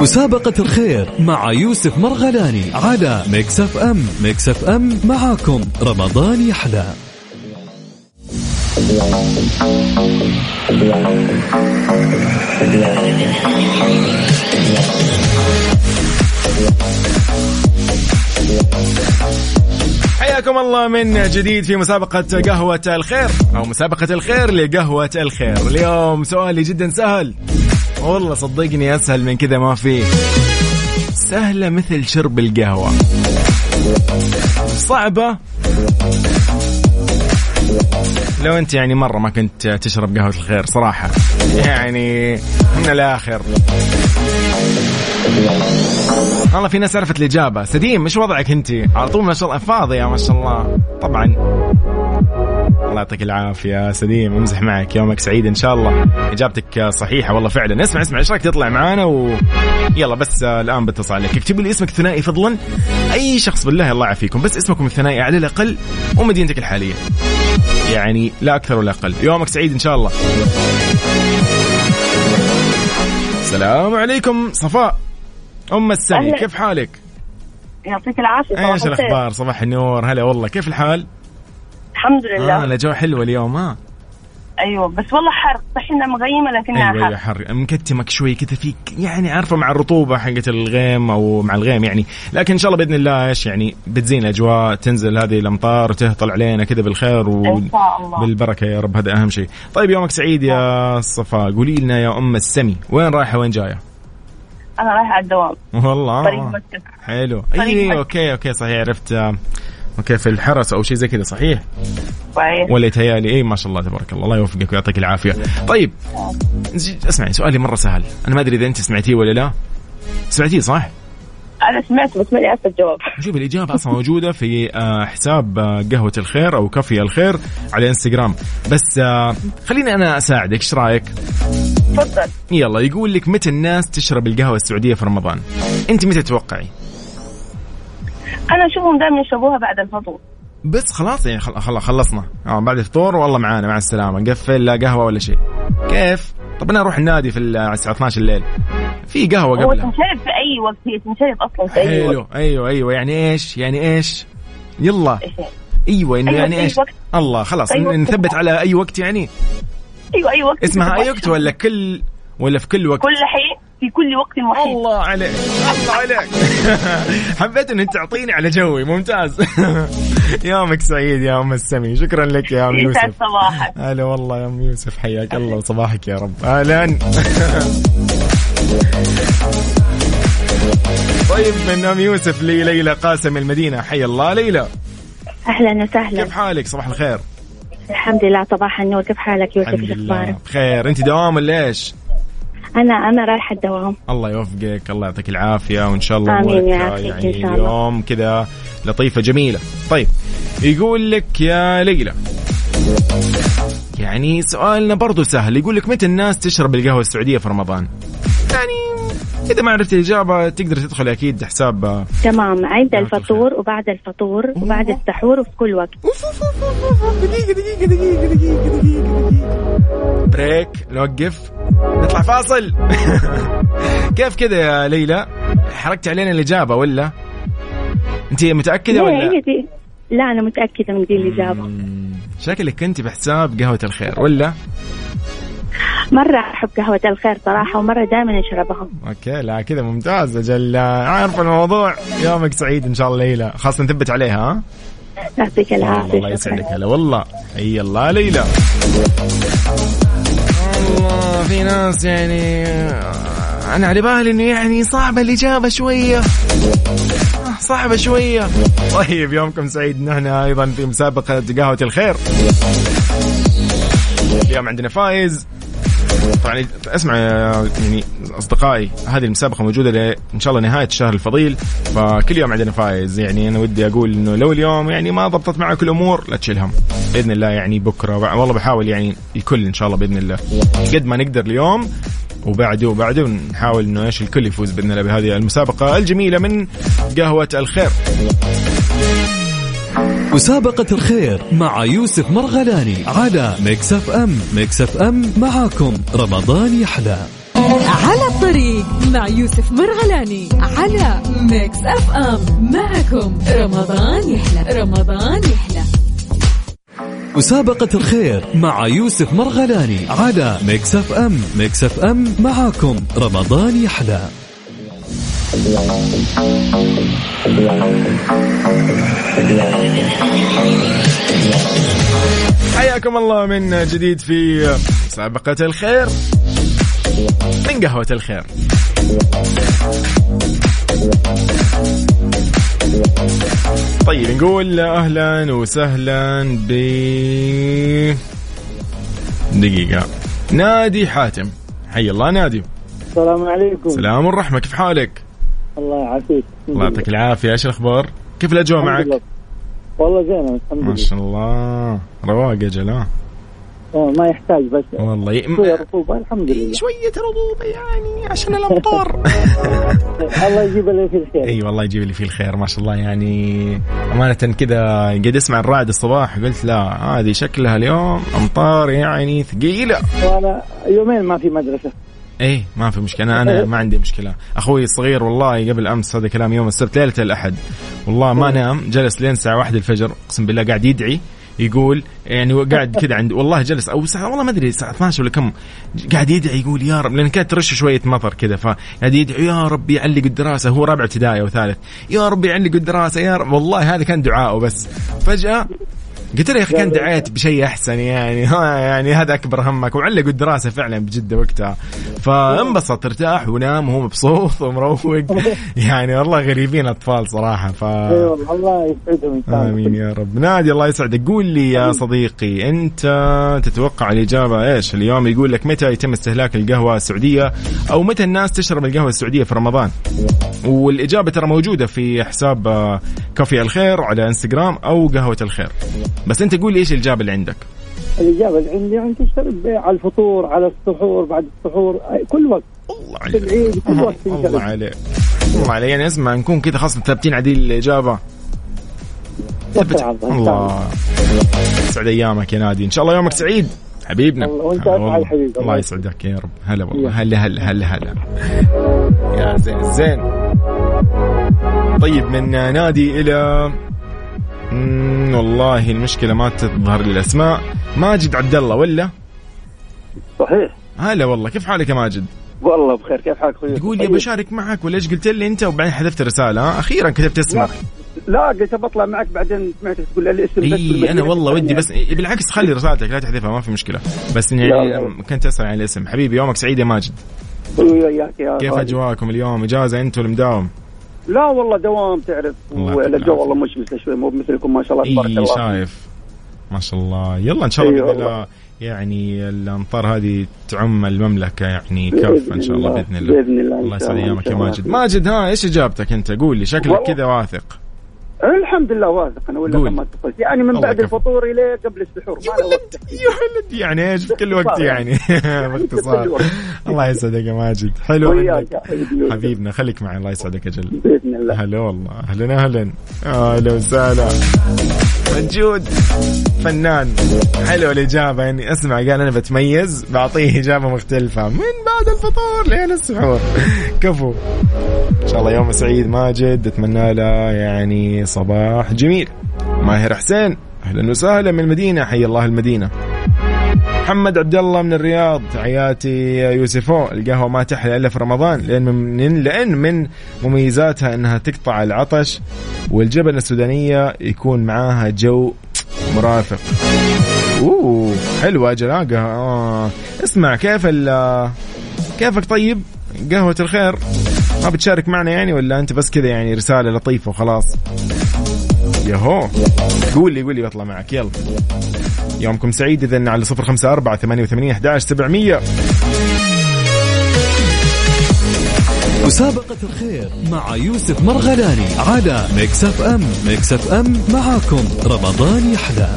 مسابقة الخير مع يوسف مرغلاني على Mix FM Mix FM معاكم. رمضان يحلى. حياكم الله من جديد في مسابقة قهوة الخير أو مسابقة الخير لقهوة الخير. اليوم سؤالي جدا سهل. والله صدقني أسهل من كذا ما في. سهلة مثل شرب القهوة. صعبة. لو أنت يعني مرة ما كنت تشرب قهوة الخير صراحة. يعني من الآخر. والله في ناس عرفت الإجابة. سديم إيش وضعك أنت؟ على طول ما شاء الله فاضيه ما شاء الله. طبعا. الله يعطيك العافية. سديم أمزح معك. يومك سعيد إن شاء الله. إجابتك صحيحة والله فعلا. اسمع اسمع إيش رايك تطلع معانا و يلا بس الآن بتصل عليك اكتبوا لي اسمك الثنائي فضلا. أي شخص بالله الله يعافيكم. بس اسمكم الثنائي على الأقل ومدينتك الحالية. يعني لا أكثر ولا أقل. يومك سعيد إن شاء الله. السلام عليكم صفاء. أم أهلا. كيف حالك؟ يعطيك العافية. صباح إيش. الأخبار؟ صباح النور. هلا والله. كيف الحال؟ الحمد لله. آه الأجواء حلوة اليوم ها أيوه بس والله حر. صحينا مغيمة لكنها أيوه يا حر. حر. مكتمك شوي كذا فيك يعني عارفة مع الرطوبة حقت الغيم أو مع الغيم يعني. لكن إن شاء الله بإذن الله إيش يعني بتزين الأجواء تنزل هذه الأمطار وتهطل علينا كذا بالخير إن شاء الله. بالبركة يا رب هذا أهم شيء. طيب يومك سعيد يا صفاء قولي لنا يا أم السمي وين رايحة وين جاية؟ أنا رايحة على الدوام. والله. طريق مكة. حلو. طريق اي مكة. okay okay صحيح عرفت. آه، okay في الحرس أو شيء زي كذا صحيح؟ صحيح. ولا يتهيألي اي ما شاء الله تبارك الله الله يوفقك ويعطيك العافية. طيب اسمعي سؤالي مرة سهل. أنا ما أدري إذا أنت سمعتيه ولا لا. سمعتيه صح؟ أنا سمعت بس ماني عارفة الجواب. شوف الإجابة أصلا موجودة في آه، حساب آه، قهوة الخير أو coffee الخير على إنستغرام. بس آه، خليني أنا أساعدك إيش رأيك؟ تفضل. يلا يقول لك متى الناس تشرب القهوة السعودية في رمضان؟ أنت متى تتوقعي؟ أنا أشوفهم دائما يشربوها بعد الفطور. بس خلاص يعني خل- خل- خلصنا. آه بعد الفطور والله معانا مع السلامة. نقفل لا قهوة ولا شيء. كيف؟ طب أنا أروح النادي في ال- الساعة 12 الليل. في قهوة هو قبلها تنشرب في أي وقت؟ هي تنشرب أصلا في أي وقت. أيوه أيوه. يعني إيش؟ يعني إيش؟ يلا. يعني؟ أيوه انه أيوة، يعني إيش؟ وقت. الله خلاص. أي وقت. نثبت على أي وقت يعني؟ أيوه أي وقت. اسمها أي وقت ولا كل ولا في كل وقت؟ كل حين. في كل وقت وحيد. الله عليك. الله عليك. حبيت ان انت تعطيني على جوي. ممتاز. يومك سعيد يا أم السمي. شكرا لك يا أم يوسف. صباحك. هلا والله يا أم يوسف. حياك الله. وصباحك يا رب. أهلا. طيب من أم يوسف لليلى قاسم المدينة. حي الله ليلى. أهلا وسهلا. كيف حالك؟ صباح الخير. الحمد لله صباح النور. كيف حالك يوسف؟ الحمد إيش لله. أخبارك؟ بخير. أنت دوام ولا إيش؟ أنا أنا رايحة الدوام. الله يوفقك الله يعطيك العافية وإن شاء الله أمورك يا يعني إن شاء الله. اليوم كذا لطيفة جميلة. طيب يقول لك يا ليلى يعني سؤالنا برضو سهل. يقول لك متى الناس تشرب القهوة السعودية في رمضان؟ يعني إذا ما عرفت الإجابة تقدر تدخل أكيد حساب آه، تمام. عند الفطور وبعد الفطور وبعد السحور وفي كل وقت. دقيقة دقيقة دقيقة دقيقة دقيقة دقيقة. بريك نوقف نطلع فاصل. كيف كذا يا ليلى؟ حركت علينا الإجابة ولا؟ أنت متأكدة لا ولا؟ هي دي. لا أنا متأكدة من دي الإجابة. شكلك كنت بحساب قهوة الخير ولا؟ مرة أحب قهوة الخير صراحة ومرة دائما أشربها. أوكي لا كذا ممتاز أجل عارف الموضوع؟ يومك سعيد إن شاء الله ليلى. خلاص نثبت عليها ها؟ يعطيك العافية الله. يسعدك هلا والله. حي الله ليلى. الله في ناس يعني أنا على بالي إنه يعني صعبة الإجابة شوية. آه، صعبة شوية. طيب يومكم سعيد. نحن أيضا في مسابقة قهوة الخير. اليوم عندنا فايز. طبعا أسمع يعني أصدقائي هذه المسابقة موجودة ل- إن شاء الله نهاية الشهر الفضيل فكل يوم عندنا فايز. يعني أنا ودي أقول إنه لو اليوم يعني ما ضبطت معك الأمور لا تشيل هم. بإذن الله يعني بكرة والله بحاول يعني الكل إن شاء الله بإذن الله. قد ما نقدر اليوم وبعده وبعده نحاول إنه إيش الكل يفوز بإذن الله بهذه المسابقة الجميلة من قهوة الخير. مسابقة الخير مع يوسف مرغلاني على Mix FM Mix FM معاكم. رمضان يحلى. على الطريق مع يوسف مرغلاني على Mix FM معكم رمضان يحلى. رمضان يحلى. مسابقة الخير مع يوسف مرغلاني على Mix FM Mix FM معاكم. رمضان يحلى. حياكم الله من جديد في مسابقة الخير. من قهوة الخير. طيب نقول أهلا وسهلا ب دقيقة. نادي حاتم. حي الله نادي. السلام عليكم. سلام والرحمة. كيف حالك؟ الله يعافيك. الله يعطيك العافية. إيش الأخبار؟ كيف الأجواء معك؟ لله. والله زين الحمد ما لله شاء الله. رواق أجل ها آه، ما يحتاج بس. والله ي... شوية رطوبة الحمد لله. شوية رطوبة يعني عشان الأمطار. الله يجيب اللي فيه الخير. إي والله يجيب لي فيه الخير ما شاء الله يعني. أمانة كذا قاعد أسمع الرعد الصباح قلت لا هذه شكلها اليوم أمطار يعني ثقيلة. وأنا يومين ما في مدرسة. إيه ما في مشكلة. أنا أنا ما عندي مشكلة. أخوي الصغير والله قبل أمس هذا كلام يوم السبت ليلة الأحد. والله ما نام جلس لين الساعة واحد الفجر أقسم بالله قاعد يدعي يقول يعني قاعد كذا عند والله جلس أو ساعه والله ما أدري الساعة 12 ولا كم قاعد يدعي يقول يا رب. لأن كانت ترش شوية مطر كذا فقاعد يدعي يا رب يعلق الدراسة. هو رابع ابتدائي أو ثالث. يا رب يعلق الدراسة يا رب. والله هذا كان دعائه بس. فجأة قلت له يا أخي كان دعيت بشيء أحسن يعني. ها يعني هذا أكبر همك. وعلقوا الدراسة فعلا بجدة وقتها. فانبسط ارتاح ونام وهو مبسوط ومروق. يعني والله غريبين أطفال صراحة ف الله يسعدهم آمين يا رب. نادي الله يسعدك. قول لي يا صديقي أنت تتوقع الإجابة إيش؟ اليوم يقول لك متى يتم استهلاك القهوة السعودية أو متى الناس تشرب القهوة السعودية في رمضان؟ والإجابة ترى موجودة في حساب كافي الخير على إنستغرام أو قهوة الخير. بس انت قول لي إيش الإجابة اللي عندك؟ الإجابة اللي عندي يعني تشترب على الفطور على السحور بعد السحور كل وقت. الله عليك. العيد كل وقت الله عليك. الله عليك. يعني اسمع نكون كذا خاصة ثابتين على دي الإجابة. ثبت الله، يسعد أيامك يا نادي. إن شاء الله يومك سعيد حبيبنا. والله. حبيبي. الله يسعدك يا رب. هلا والله. هلا هلا هلا هلا. يا زين زين. طيب من نادي مم، والله المشكلة ما تظهر لي الأسماء. ماجد عبد الله ولا؟ صحيح. هلا والله كيف حالك يا ماجد؟ والله بخير كيف حالك أخوي؟ تقول يا بشارك معك ولا إيش قلت لي أنت؟ وبعدين حذفت رساله أخيرا كتبت اسمك. لا قلت بطلع معك بعدين سمعتك تقول لي الاسم بس إي أنا والله ودي بس بالعكس خلي رسالتك لا تحذفها ما في مشكلة. بس يعني. كنت اسال عن الاسم. حبيبي يومك سعيد يا ماجد. وياك يا كيف. أجواءكم اليوم؟ إجازة انت ولا مداوم؟ لا والله دوام تعرف والجو. والله مشمس شوي مو مثلكم ما شاء الله تبارك الله شايف ما شاء الله يلا إن شاء الله بإذن. الله يعني الأمطار هذه تعم المملكة يعني كف إن شاء الله. بإذن الله بإذن الله الله يسعد ايامك يا. ماجد ماجد ها إيش إجابتك أنت قول لي شكلك. كذا واثق الحمد لله واثق أنا ولا. ما اتصلت يعني من بعد. الفطور إلى قبل السحور له وقت يا ولد يعني إيش؟ في كل وقت يعني. باختصار. الله يسعدك يا ماجد. حلو منك. يا. حبيبنا خليك معي. الله يسعدك أجل بإذن الله. هلا والله. أهلا أهلا. أهلا وسهلا. موجود فنان. حلو الإجابة. يعني اسمع قال أنا بتميز بعطيه إجابة مختلفة. من بعد الفطور لين السحور. كفو. إن شاء الله يوم سعيد ماجد. اتمنى له يعني صباح جميل. ماهر حسين أهلا وسهلا من المدينة حي الله المدينة. محمد عبد الله من الرياض حياتي يوسفو. القهوة ما تحلى إلا في رمضان لأن من لأن من مميزاتها أنها تقطع العطش والجبنة السودانية يكون معاها جو مرافق. أوه حلوة أجل آه،. اسمع كيف ال كيفك طيب؟ قهوة الخير. ما بتشارك معنا يعني ولا أنت بس كذا يعني رسالة لطيفة وخلاص؟ يهو. قول لي قول لي بطلع معك. يلا. يومكم سعيد اذا على صفر خمسة أربعة ثمانية وثمانين أحداش سبعمية. مسابقة الخير مع يوسف مرغلاني على Mix FM Mix FM معاكم. رمضان يحلى.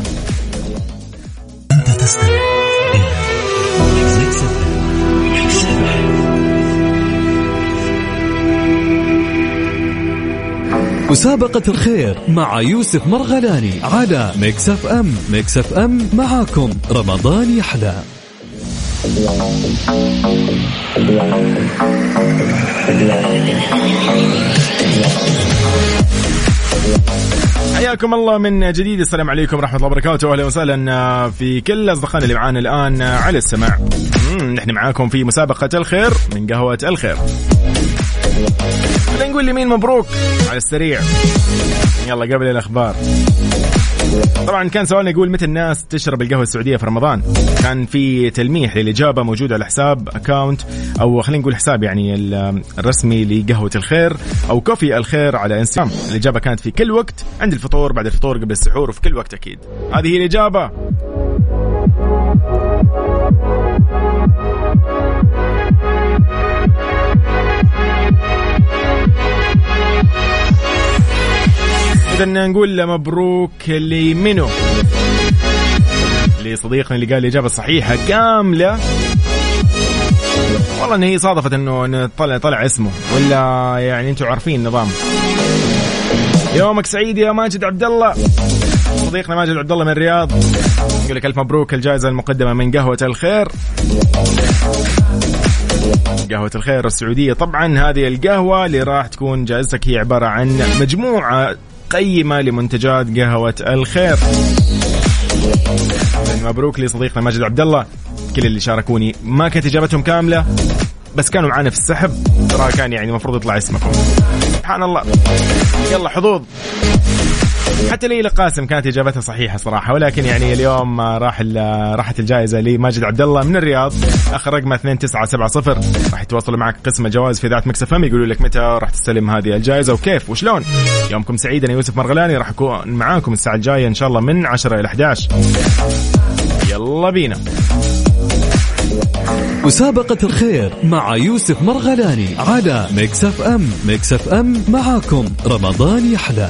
مسابقة الخير مع يوسف مرغلاني على Mix FM Mix FM معاكم. رمضان يحلى. حياكم الله من جديد. السلام عليكم ورحمة الله وبركاته. أهلا وسهلا في كل أصدقائنا اللي معانا الآن على السماع. نحن معاكم في مسابقة الخير من قهوة الخير. خلينا نقول لمين مبروك؟ على السريع. يلا قبل الأخبار. طبعا كان سؤالنا يقول متى الناس تشرب القهوة السعودية في رمضان؟ كان في تلميح للإجابة موجود على حساب أكاونت أو خلينا نقول حساب يعني الرسمي لقهوة الخير أو كوفي الخير على إنستغرام. الإجابة كانت في كل وقت عند الفطور بعد الفطور قبل السحور وفي كل وقت أكيد. هذه هي الإجابة. إذا نقول مبروك لمنو؟ لصديقنا اللي قال الإجابة الصحيحة كاملة. والله إن هي صادفت إنه طلع طلع اسمه. ولا يعني أنتم عارفين النظام. يومك سعيد يا ماجد عبد الله صديقنا ماجد عبد الله من الرياض. يقول لك ألف مبروك الجائزة المقدمة من قهوة الخير. قهوة الخير السعودية. طبعا هذه القهوة اللي راح تكون جائزتك هي عبارة عن مجموعة قيمة لمنتجات قهوة الخير. مبروك لصديقنا ماجد عبد الله كل اللي شاركوني ما كانت إجابتهم كاملة بس كانوا معنا في السحب. ترى كان يعني المفروض يطلع اسمكم. سبحان الله. يلا حظوظ. حتى ليلى قاسم كانت إجابتها صحيحة صراحة ولكن يعني اليوم راح راحت الجائزة لماجد عبد الله من الرياض أخر رقمه 2970 راح يتواصلوا معك قسم الجوائز في ذات مكسف إم يقولوا لك متى راح تستلم هذه الجائزة وكيف وشلون. يومكم سعيد أنا يوسف مرغلاني راح أكون معاكم الساعة الجاية إن شاء الله من 10 إلى 11 يلا بينا. مسابقة الخير مع يوسف مرغلاني على Mix FM. Mix FM معاكم رمضان يحلى.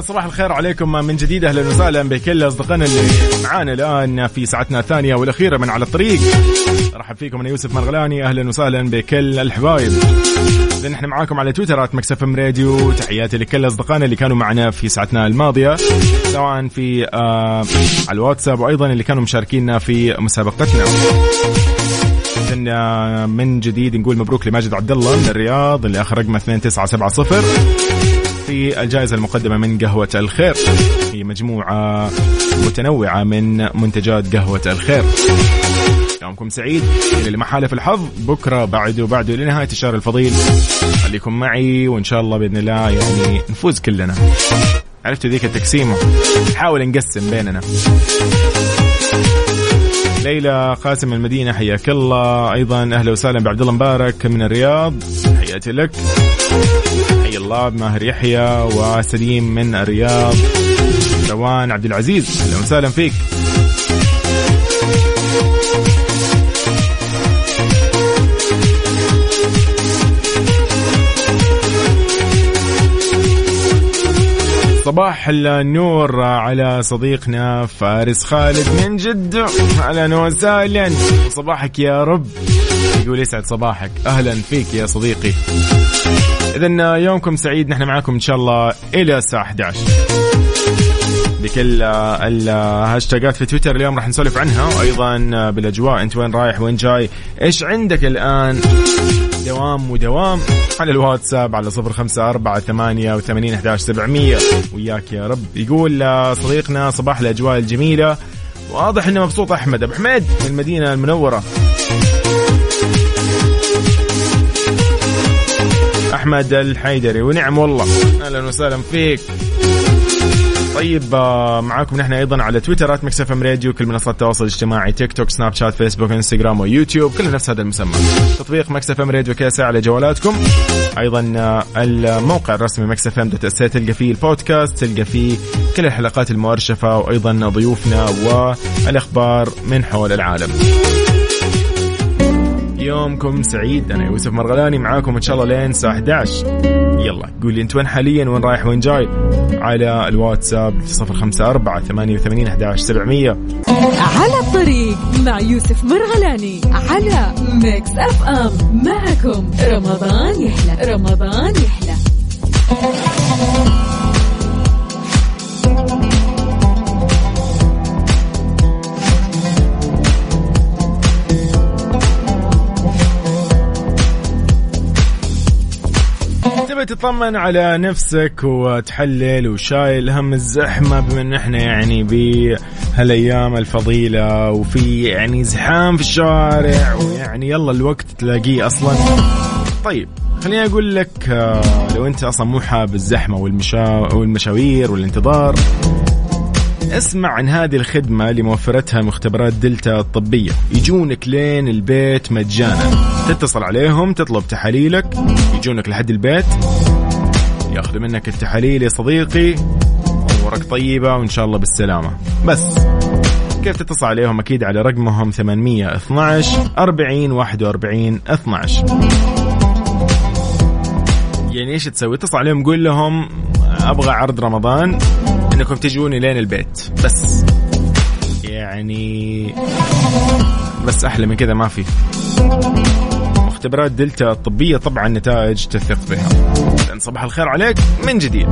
صباح الخير عليكم. من جديد أهلا وسهلا بكل أصدقائنا اللي معانا الآن في ساعتنا الثانية والأخيرة من على الطريق. رحب فيكم أنا يوسف مرغلاني. أهلا وسهلا بكل الحبايب. لأن إحنا معاكم على تويتر at Mix FM Radio. تحياتي لكل أصدقائنا اللي كانوا معنا في ساعتنا الماضية سواء في آه على الواتساب وأيضا اللي كانوا مشاركينا في مسابقتنا. من جديد نقول مبروك لماجد عبد الله من الرياض اللي آخر رقمه 2970 في الجائزة المقدمة من قهوة الخير. هي مجموعة متنوعة من منتجات قهوة الخير. يومكم سعيد اللي ما حالف الحظ. بكرة بعده بعده لنهاية الشهر الفضيل. خليكم معي وإن شاء الله بإذن الله يعني نفوز كلنا. عرفتوا ذيك التقسيمة؟ نحاول نقسم بيننا. ليلى قاسم المدينة حياك الله. أيضا أهلا وسهلا بعبد الله مبارك من الرياض. حياتي لك. حي الله ماهر يحيى وسليم من الرياض. روان عبد العزيز أهلا وسهلا فيك. صباح النور على صديقنا فارس خالد من جدة. أهلا وسهلا. صباحك يا رب. يقول يسعد صباحك. أهلا فيك يا صديقي. اذا يومكم سعيد. نحن معاكم إن شاء الله إلى الساعة 11 بكل الهاشتاجات في تويتر اليوم راح نسولف عنها. وأيضا بالأجواء. أنت وين رايح؟ وين جاي؟ إيش عندك الآن؟ دوام ودوام. على الواتساب على صفر خمسة أربعة ثمانية وثمانين أحداش سبعمية. وياك يا رب. يقول صديقنا صباح الأجواء الجميلة. واضح إنه مبسوط أحمد. أبو حميد من المدينة المنورة. أحمد الحيدري. ونعم والله. أهلا وسهلا فيك. طيب آه، معاكم نحن أيضا على تويتر at Mix FM Radio كل منصات التواصل الاجتماعي تيك توك سناب شات فيسبوك إنستغرام ويوتيوب كل نفس هذا المسمى. تطبيق Mix FM Radio KSA على جوالاتكم. أيضا آه، الموقع الرسمي Mix FM dot SA تلقى فيه البودكاست تلقى فيه كل الحلقات المؤرشفة وأيضا ضيوفنا والأخبار من حول العالم. يومكم سعيد. أنا يوسف مرغلاني معاكم إن شاء الله لين الساعة 11 يلا قول لي أنت وين حاليا؟ وين رايح؟ وين جاي؟ على الواتساب 054 88 11 700 على الطريق مع يوسف مرغلاني على Mix FM معكم رمضان يحلى رمضان يحلى. تبي تطمن على نفسك وتحلل وشايل هم الزحمة بما ان إحنا يعني بهالأيام الفضيلة وفي يعني زحام في الشوارع ويعني يلا الوقت تلاقيه أصلا. طيب خليني أقول لك آه، لو أنت أصلا مو حاب الزحمة والمشا... والمشاوير والانتظار اسمع عن هذه الخدمة اللي موفرتها مختبرات دلتا الطبية. يجونك لين البيت مجانا. تتصل عليهم تطلب تحاليلك يجونك لحد البيت ياخذوا منك التحاليل يا صديقي. أمورك طيبة وإن شاء الله بالسلامة. بس كيف تتصل عليهم؟ أكيد على رقمهم 812 40 41 12 يعني إيش تسوي؟ اتصل عليهم قول لهم أبغى عرض رمضان إنكم تجوني لين البيت. بس يعني بس أحلى من كذا ما في. مختبرات دلتا الطبيه طبعا نتائج تثق بها صباح الخير عليك من جديد.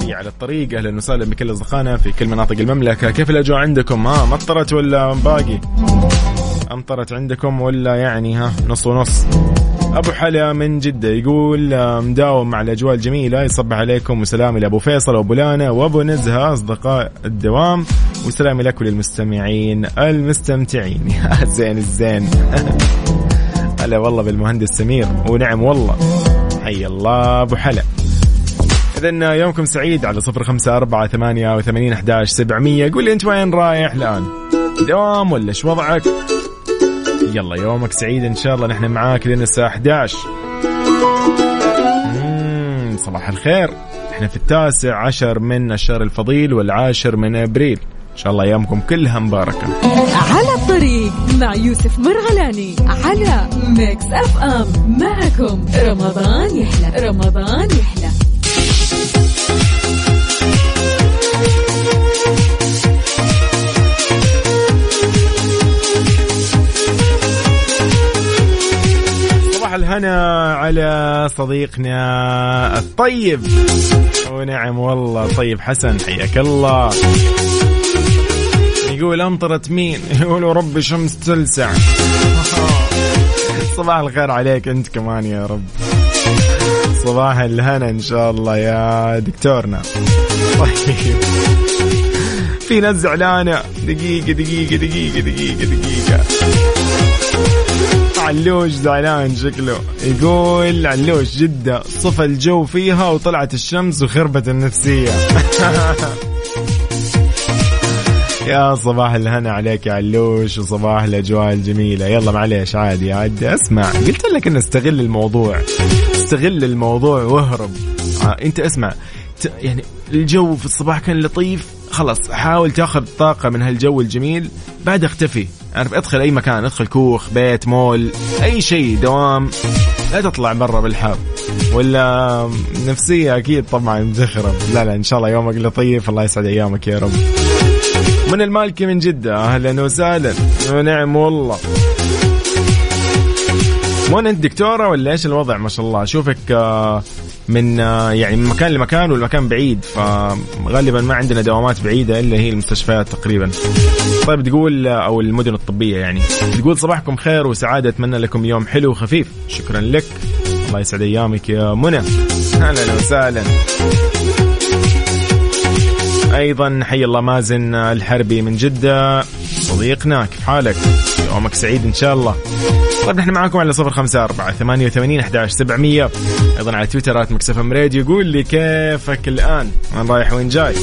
في على الطريق. أهلا وسهلا بكل أصدقائنا في كل مناطق المملكة. كيف الأجواء عندكم؟ ها مطرت ولا باقي؟ أمطرت عندكم ولا يعني ها نص ونص؟ أبو حلا من جدة يقول مداوم مع الاجواء الجميلة. يصبح عليكم وسلامي لأبو فيصل وابو لانا وأبو نزهة أصدقاء الدوام. وسلامي لك وللمستمعين المستمتعين. يا زين الزين. هلا والله بالمهندس سمير. ونعم والله. حي الله أبو حلا إذا يومكم سعيد على صفر خمسة أربعة ثمانية وثمانين أحداش سبعمية. قول لي أنت وين رايح الآن؟ دوام ولا إيش وضعك؟ يلا يومك سعيد إن شاء الله. نحن معاك لين الساعة 11 مم صباح الخير. إحنا في التاسع عشر من الشهر الفضيل والعاشر من أبريل. إن شاء الله ايامكم كلها مباركة. على الطريق. مع يوسف مرغلاني على Mix FM معكم رمضان يحلى. رمضان يحلى. صباح الهنا على صديقنا الطيب. ونعم والله طيب حسن حياك الله. يقول أمطرت مين؟ يقولوا ربي شمس تلسع صباح الخير عليك أنت كمان يا رب. صباح الهنا إن شاء الله يا دكتورنا. طيب. في ناس زعلانه دقيقة دقيقة دقيقة دقيقة دقيقة. علوش زعلان شكله. يقول علوش جدة. صفى الجو فيها وطلعت الشمس وخربت النفسية. يا صباح الهنا عليك يا علوش وصباح الأجواء الجميلة. يلا معليش عادي عادي. اسمع قلت لك إن استغل الموضوع. استغل الموضوع واهرب. آه أنت اسمع يعني الجو في الصباح كان لطيف. خلاص حاول تاخذ طاقة من هالجو الجميل. بعد اختفي. عارف أدخل أي مكان أدخل كوخ بيت مول أي شيء دوام. لا تطلع برا بالحر. ولا نفسية أكيد طبعا مزخرة لا لا إن شاء الله يومك لطيف. الله يسعد أيامك يا رب. من المالكي من جدة أهلا وسهلا. ونعم والله. وين أنت دكتورة ولا إيش الوضع؟ ما شاء الله. أشوفك آه، من آه، يعني من مكان لمكان والمكان بعيد فغالبا ما عندنا دوامات بعيدة إلا هي المستشفيات تقريبا. طيب تقول آه، أو المدن الطبية يعني. تقول صباحكم خير وسعادة أتمنى لكم يوم حلو وخفيف. شكرا لك. الله يسعد أيامك يا منى. أهلا وسهلا. أيضا حي الله مازن الحربي من جدة. صديقنا كيف حالك؟ يومك سعيد إن شاء الله. طيب نحن معاكم على صفر خمسة أربعة ثمانية وثمانين أحداش سبعمية. أيضا على تويترات مكسف راديو. قول لي كيفك الآن؟ وين رايح وين جاي؟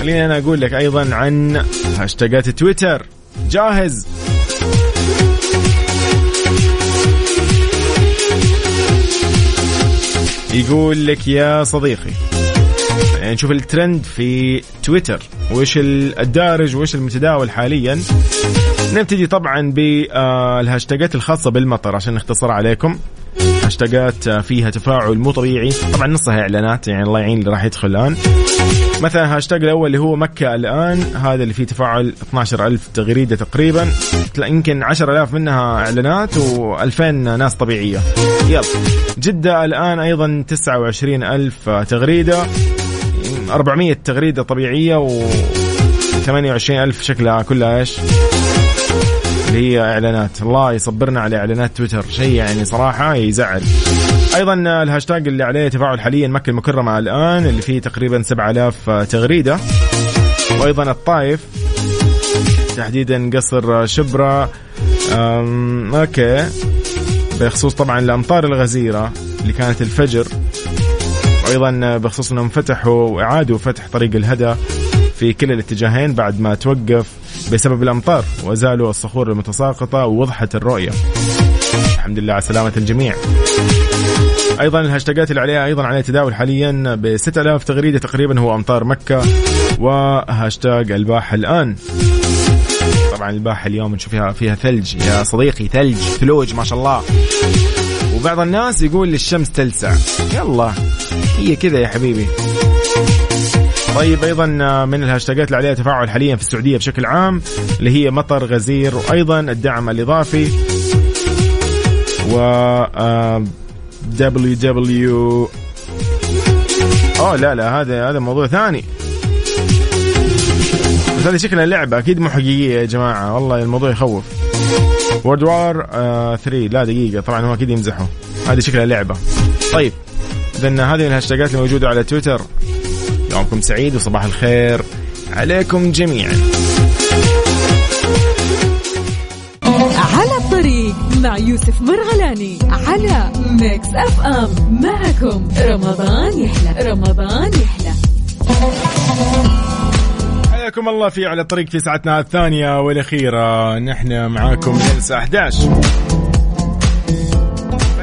خليني أنا أقول لك أيضا عن هاشتاجات تويتر. جاهز؟ يقول لك يا صديقي نشوف الترند في تويتر. وش الدارج وش المتداول حاليا. نبتدي طبعا بالهاشتاجات الخاصة بالمطر عشان نختصر عليكم. هاشتاجات فيها تفاعل مو طبيعي. طبعا نصها إعلانات يعني الله يعين اللي راح يدخل الآن. مثلا هاشتاج الأول اللي هو مكة الآن. هذا اللي فيه تفاعل 12000 تغريدة تقريبا. يمكن 10000 منها إعلانات و2000 ناس طبيعية. يلا. جدة الآن أيضا 29000 تغريدة. 400 تغريدة طبيعية و 28000 شكلها كلها إيش؟ اللي هي إعلانات. الله يصبرنا على إعلانات تويتر. شيء يعني صراحة يزعل. أيضا الهاشتاج اللي عليه تفاعل حاليا مكة المكرمة الآن اللي فيه تقريبا 7000 تغريدة. وأيضا الطائف تحديدا قصر شبرا. okay. بخصوص طبعا الأمطار الغزيرة اللي كانت الفجر. وأيضا بخصوص أنهم فتحوا وإعادوا فتح طريق الهدا في كلا الاتجاهين بعد ما توقف بسبب الأمطار وازالوا الصخور المتساقطة ووضحت الرؤية. الحمد لله على سلامة الجميع. أيضا الهاشتاجات اللي عليها أيضا عليها تداول حاليا ب 6000 تغريدة تقريبا هو أمطار مكة وهاشتاج الباحة الآن. طبعا الباحة اليوم نشوف فيها فيها ثلج يا صديقي ثلج ثلوج ما شاء الله. وبعض الناس يقول لك الشمس تلسع. يلا هي كذا يا حبيبي. طيب أيضا من الهاشتاجات اللي عليها تفاعل حاليا في السعودية بشكل عام اللي هي مطر غزير وأيضا الدعم الإضافي و WW أوه لا لا هذا هذا موضوع ثاني. بس هذه شكلها لعبة أكيد مو حقيقية يا جماعة. والله الموضوع يخوف. World War 3 لا دقيقة. طبعا هو أكيد يمزحوا. هذه شكلها لعبة. طيب إذا هذه الهاشتاجات الموجودة على تويتر. يومكم سعيد وصباح الخير عليكم جميعا. على الطريق مع يوسف مرغلاني على Mix FM معكم رمضان يحلى. رمضان يحلى. حياكم الله في على الطريق في ساعتنا الثانية والأخيرة. نحن معاكم الساعة 11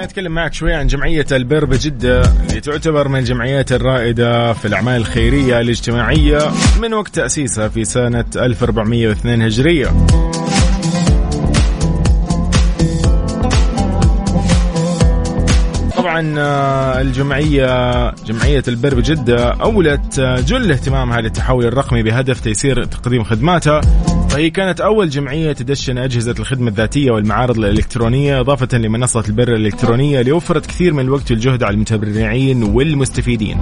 نتكلم معك شوي عن جمعية البر بجدة اللي تعتبر من الجمعيات الرائدة في الأعمال الخيرية الاجتماعية من وقت تأسيسها في سنة 1402 هجرية. طبعا الجمعية جمعية البر بجدة أولت جل اهتمامها للتحول الرقمي بهدف تيسير تقديم خدماتها فهي كانت أول جمعية تدشن أجهزة الخدمة الذاتية والمعارض الإلكترونية إضافة لمنصة البر الإلكترونية اللي وفرت كثير من الوقت والجهد على المتبرعين والمستفيدين.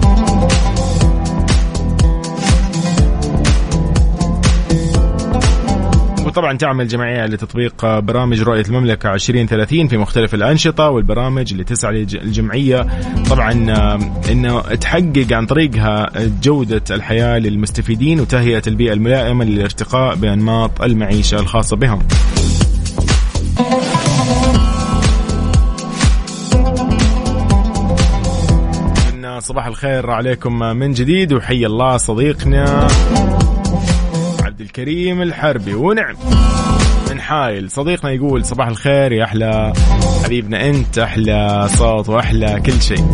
وطبعا تعمل جمعية لتطبيق برامج رؤية المملكة 2030 في مختلف الأنشطة والبرامج اللي تسعى الجمعية طبعا أنه تحقق عن طريقها جودة الحياة للمستفيدين وتهيئة البيئة الملائمة للارتقاء بأنماط المعيشة الخاصة بهم. صباح الخير عليكم من جديد وحي الله صديقنا. الكريم الحربي. ونعم. من حايل. صديقنا يقول صباح الخير يا أحلى. حبيبنا أنت أحلى. صوت واحلى كل شيء.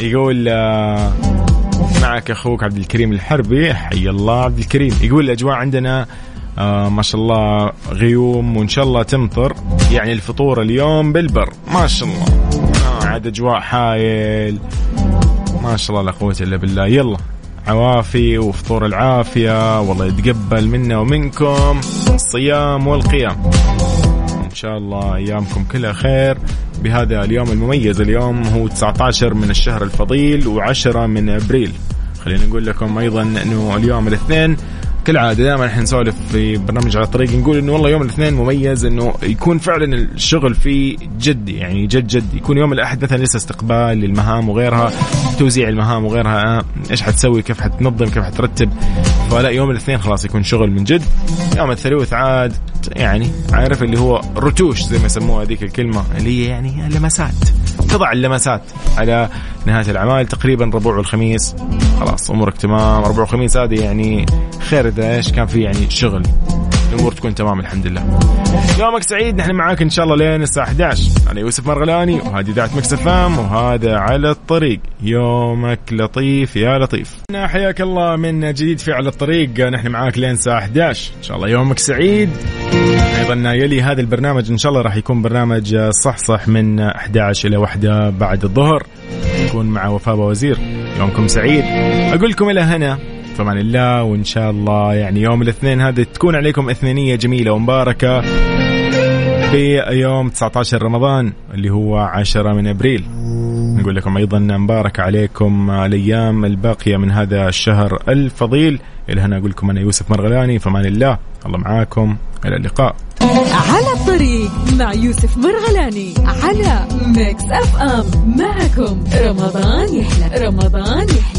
يقول معك أخوك عبد الكريم الحربي. حي الله عبد الكريم. يقول الأجواء عندنا آه ما شاء الله غيوم وإن شاء الله تمطر. يعني الفطور اليوم بالبر. ما شاء الله. آه عاد أجواء حايل. ما شاء الله لا قوة إلا بالله. يلا. عوافي وفطور العافية. والله يتقبل منا ومنكم الصيام والقيام. إن شاء الله أيامكم كلها خير. بهذا اليوم المميز. اليوم هو 19 من الشهر الفضيل و10 من أبريل. خلينا نقول لكم أيضا أنه اليوم الاثنين كالعادة دائما إحنا نسولف في برنامج على الطريق نقول إنه والله يوم الاثنين مميز إنه يكون فعلا الشغل فيه جد يعني جد جد يكون يوم الأحد مثلا لسه استقبال للمهام وغيرها توزيع المهام وغيرها آه، إيش حتسوي كيف حتنظم كيف حترتب. فلا يوم الاثنين خلاص يكون شغل من جد. يوم الثلاث عاد يعني عارف اللي هو رتوش زي ما يسموها هذيك الكلمة اللي هي يعني لمسات. تضع اللمسات على نهاية الأعمال تقريبا ربوع والخميس خلاص أمورك تمام. ربوع وخميس هذه يعني خير إذا إيش كان في يعني شغل. الأمور تكون تمام الحمد لله. يومك سعيد نحن معاك إن شاء الله لين الساعة 11 أنا يوسف مرغلاني وهذه إذاعة Mix FM وهذا على الطريق. يومك لطيف يا لطيف. حياك الله من جديد في على الطريق. نحن معاك لين الساعة 11 إن شاء الله يومك سعيد. أيضا يلي هذا البرنامج إن شاء الله راح يكون برنامج صح صح من 11 إلى 1 بعد الظهر. يكون مع وفاء وزير يومكم سعيد. أقول لكم إلى هنا. فمان الله وإن شاء الله يعني يوم الاثنين هذا تكون عليكم اثنينية جميلة ومباركة في يوم 19 رمضان اللي هو 10 من أبريل. نقول لكم أيضا مبارك عليكم الأيام الباقية من هذا الشهر الفضيل. إلى هنا أقول لكم أنا يوسف مرغلاني فمان الله. الله معاكم. إلى اللقاء. على الطريق مع يوسف مرغلاني على Mix FM معكم رمضان يحلى رمضان يحلى.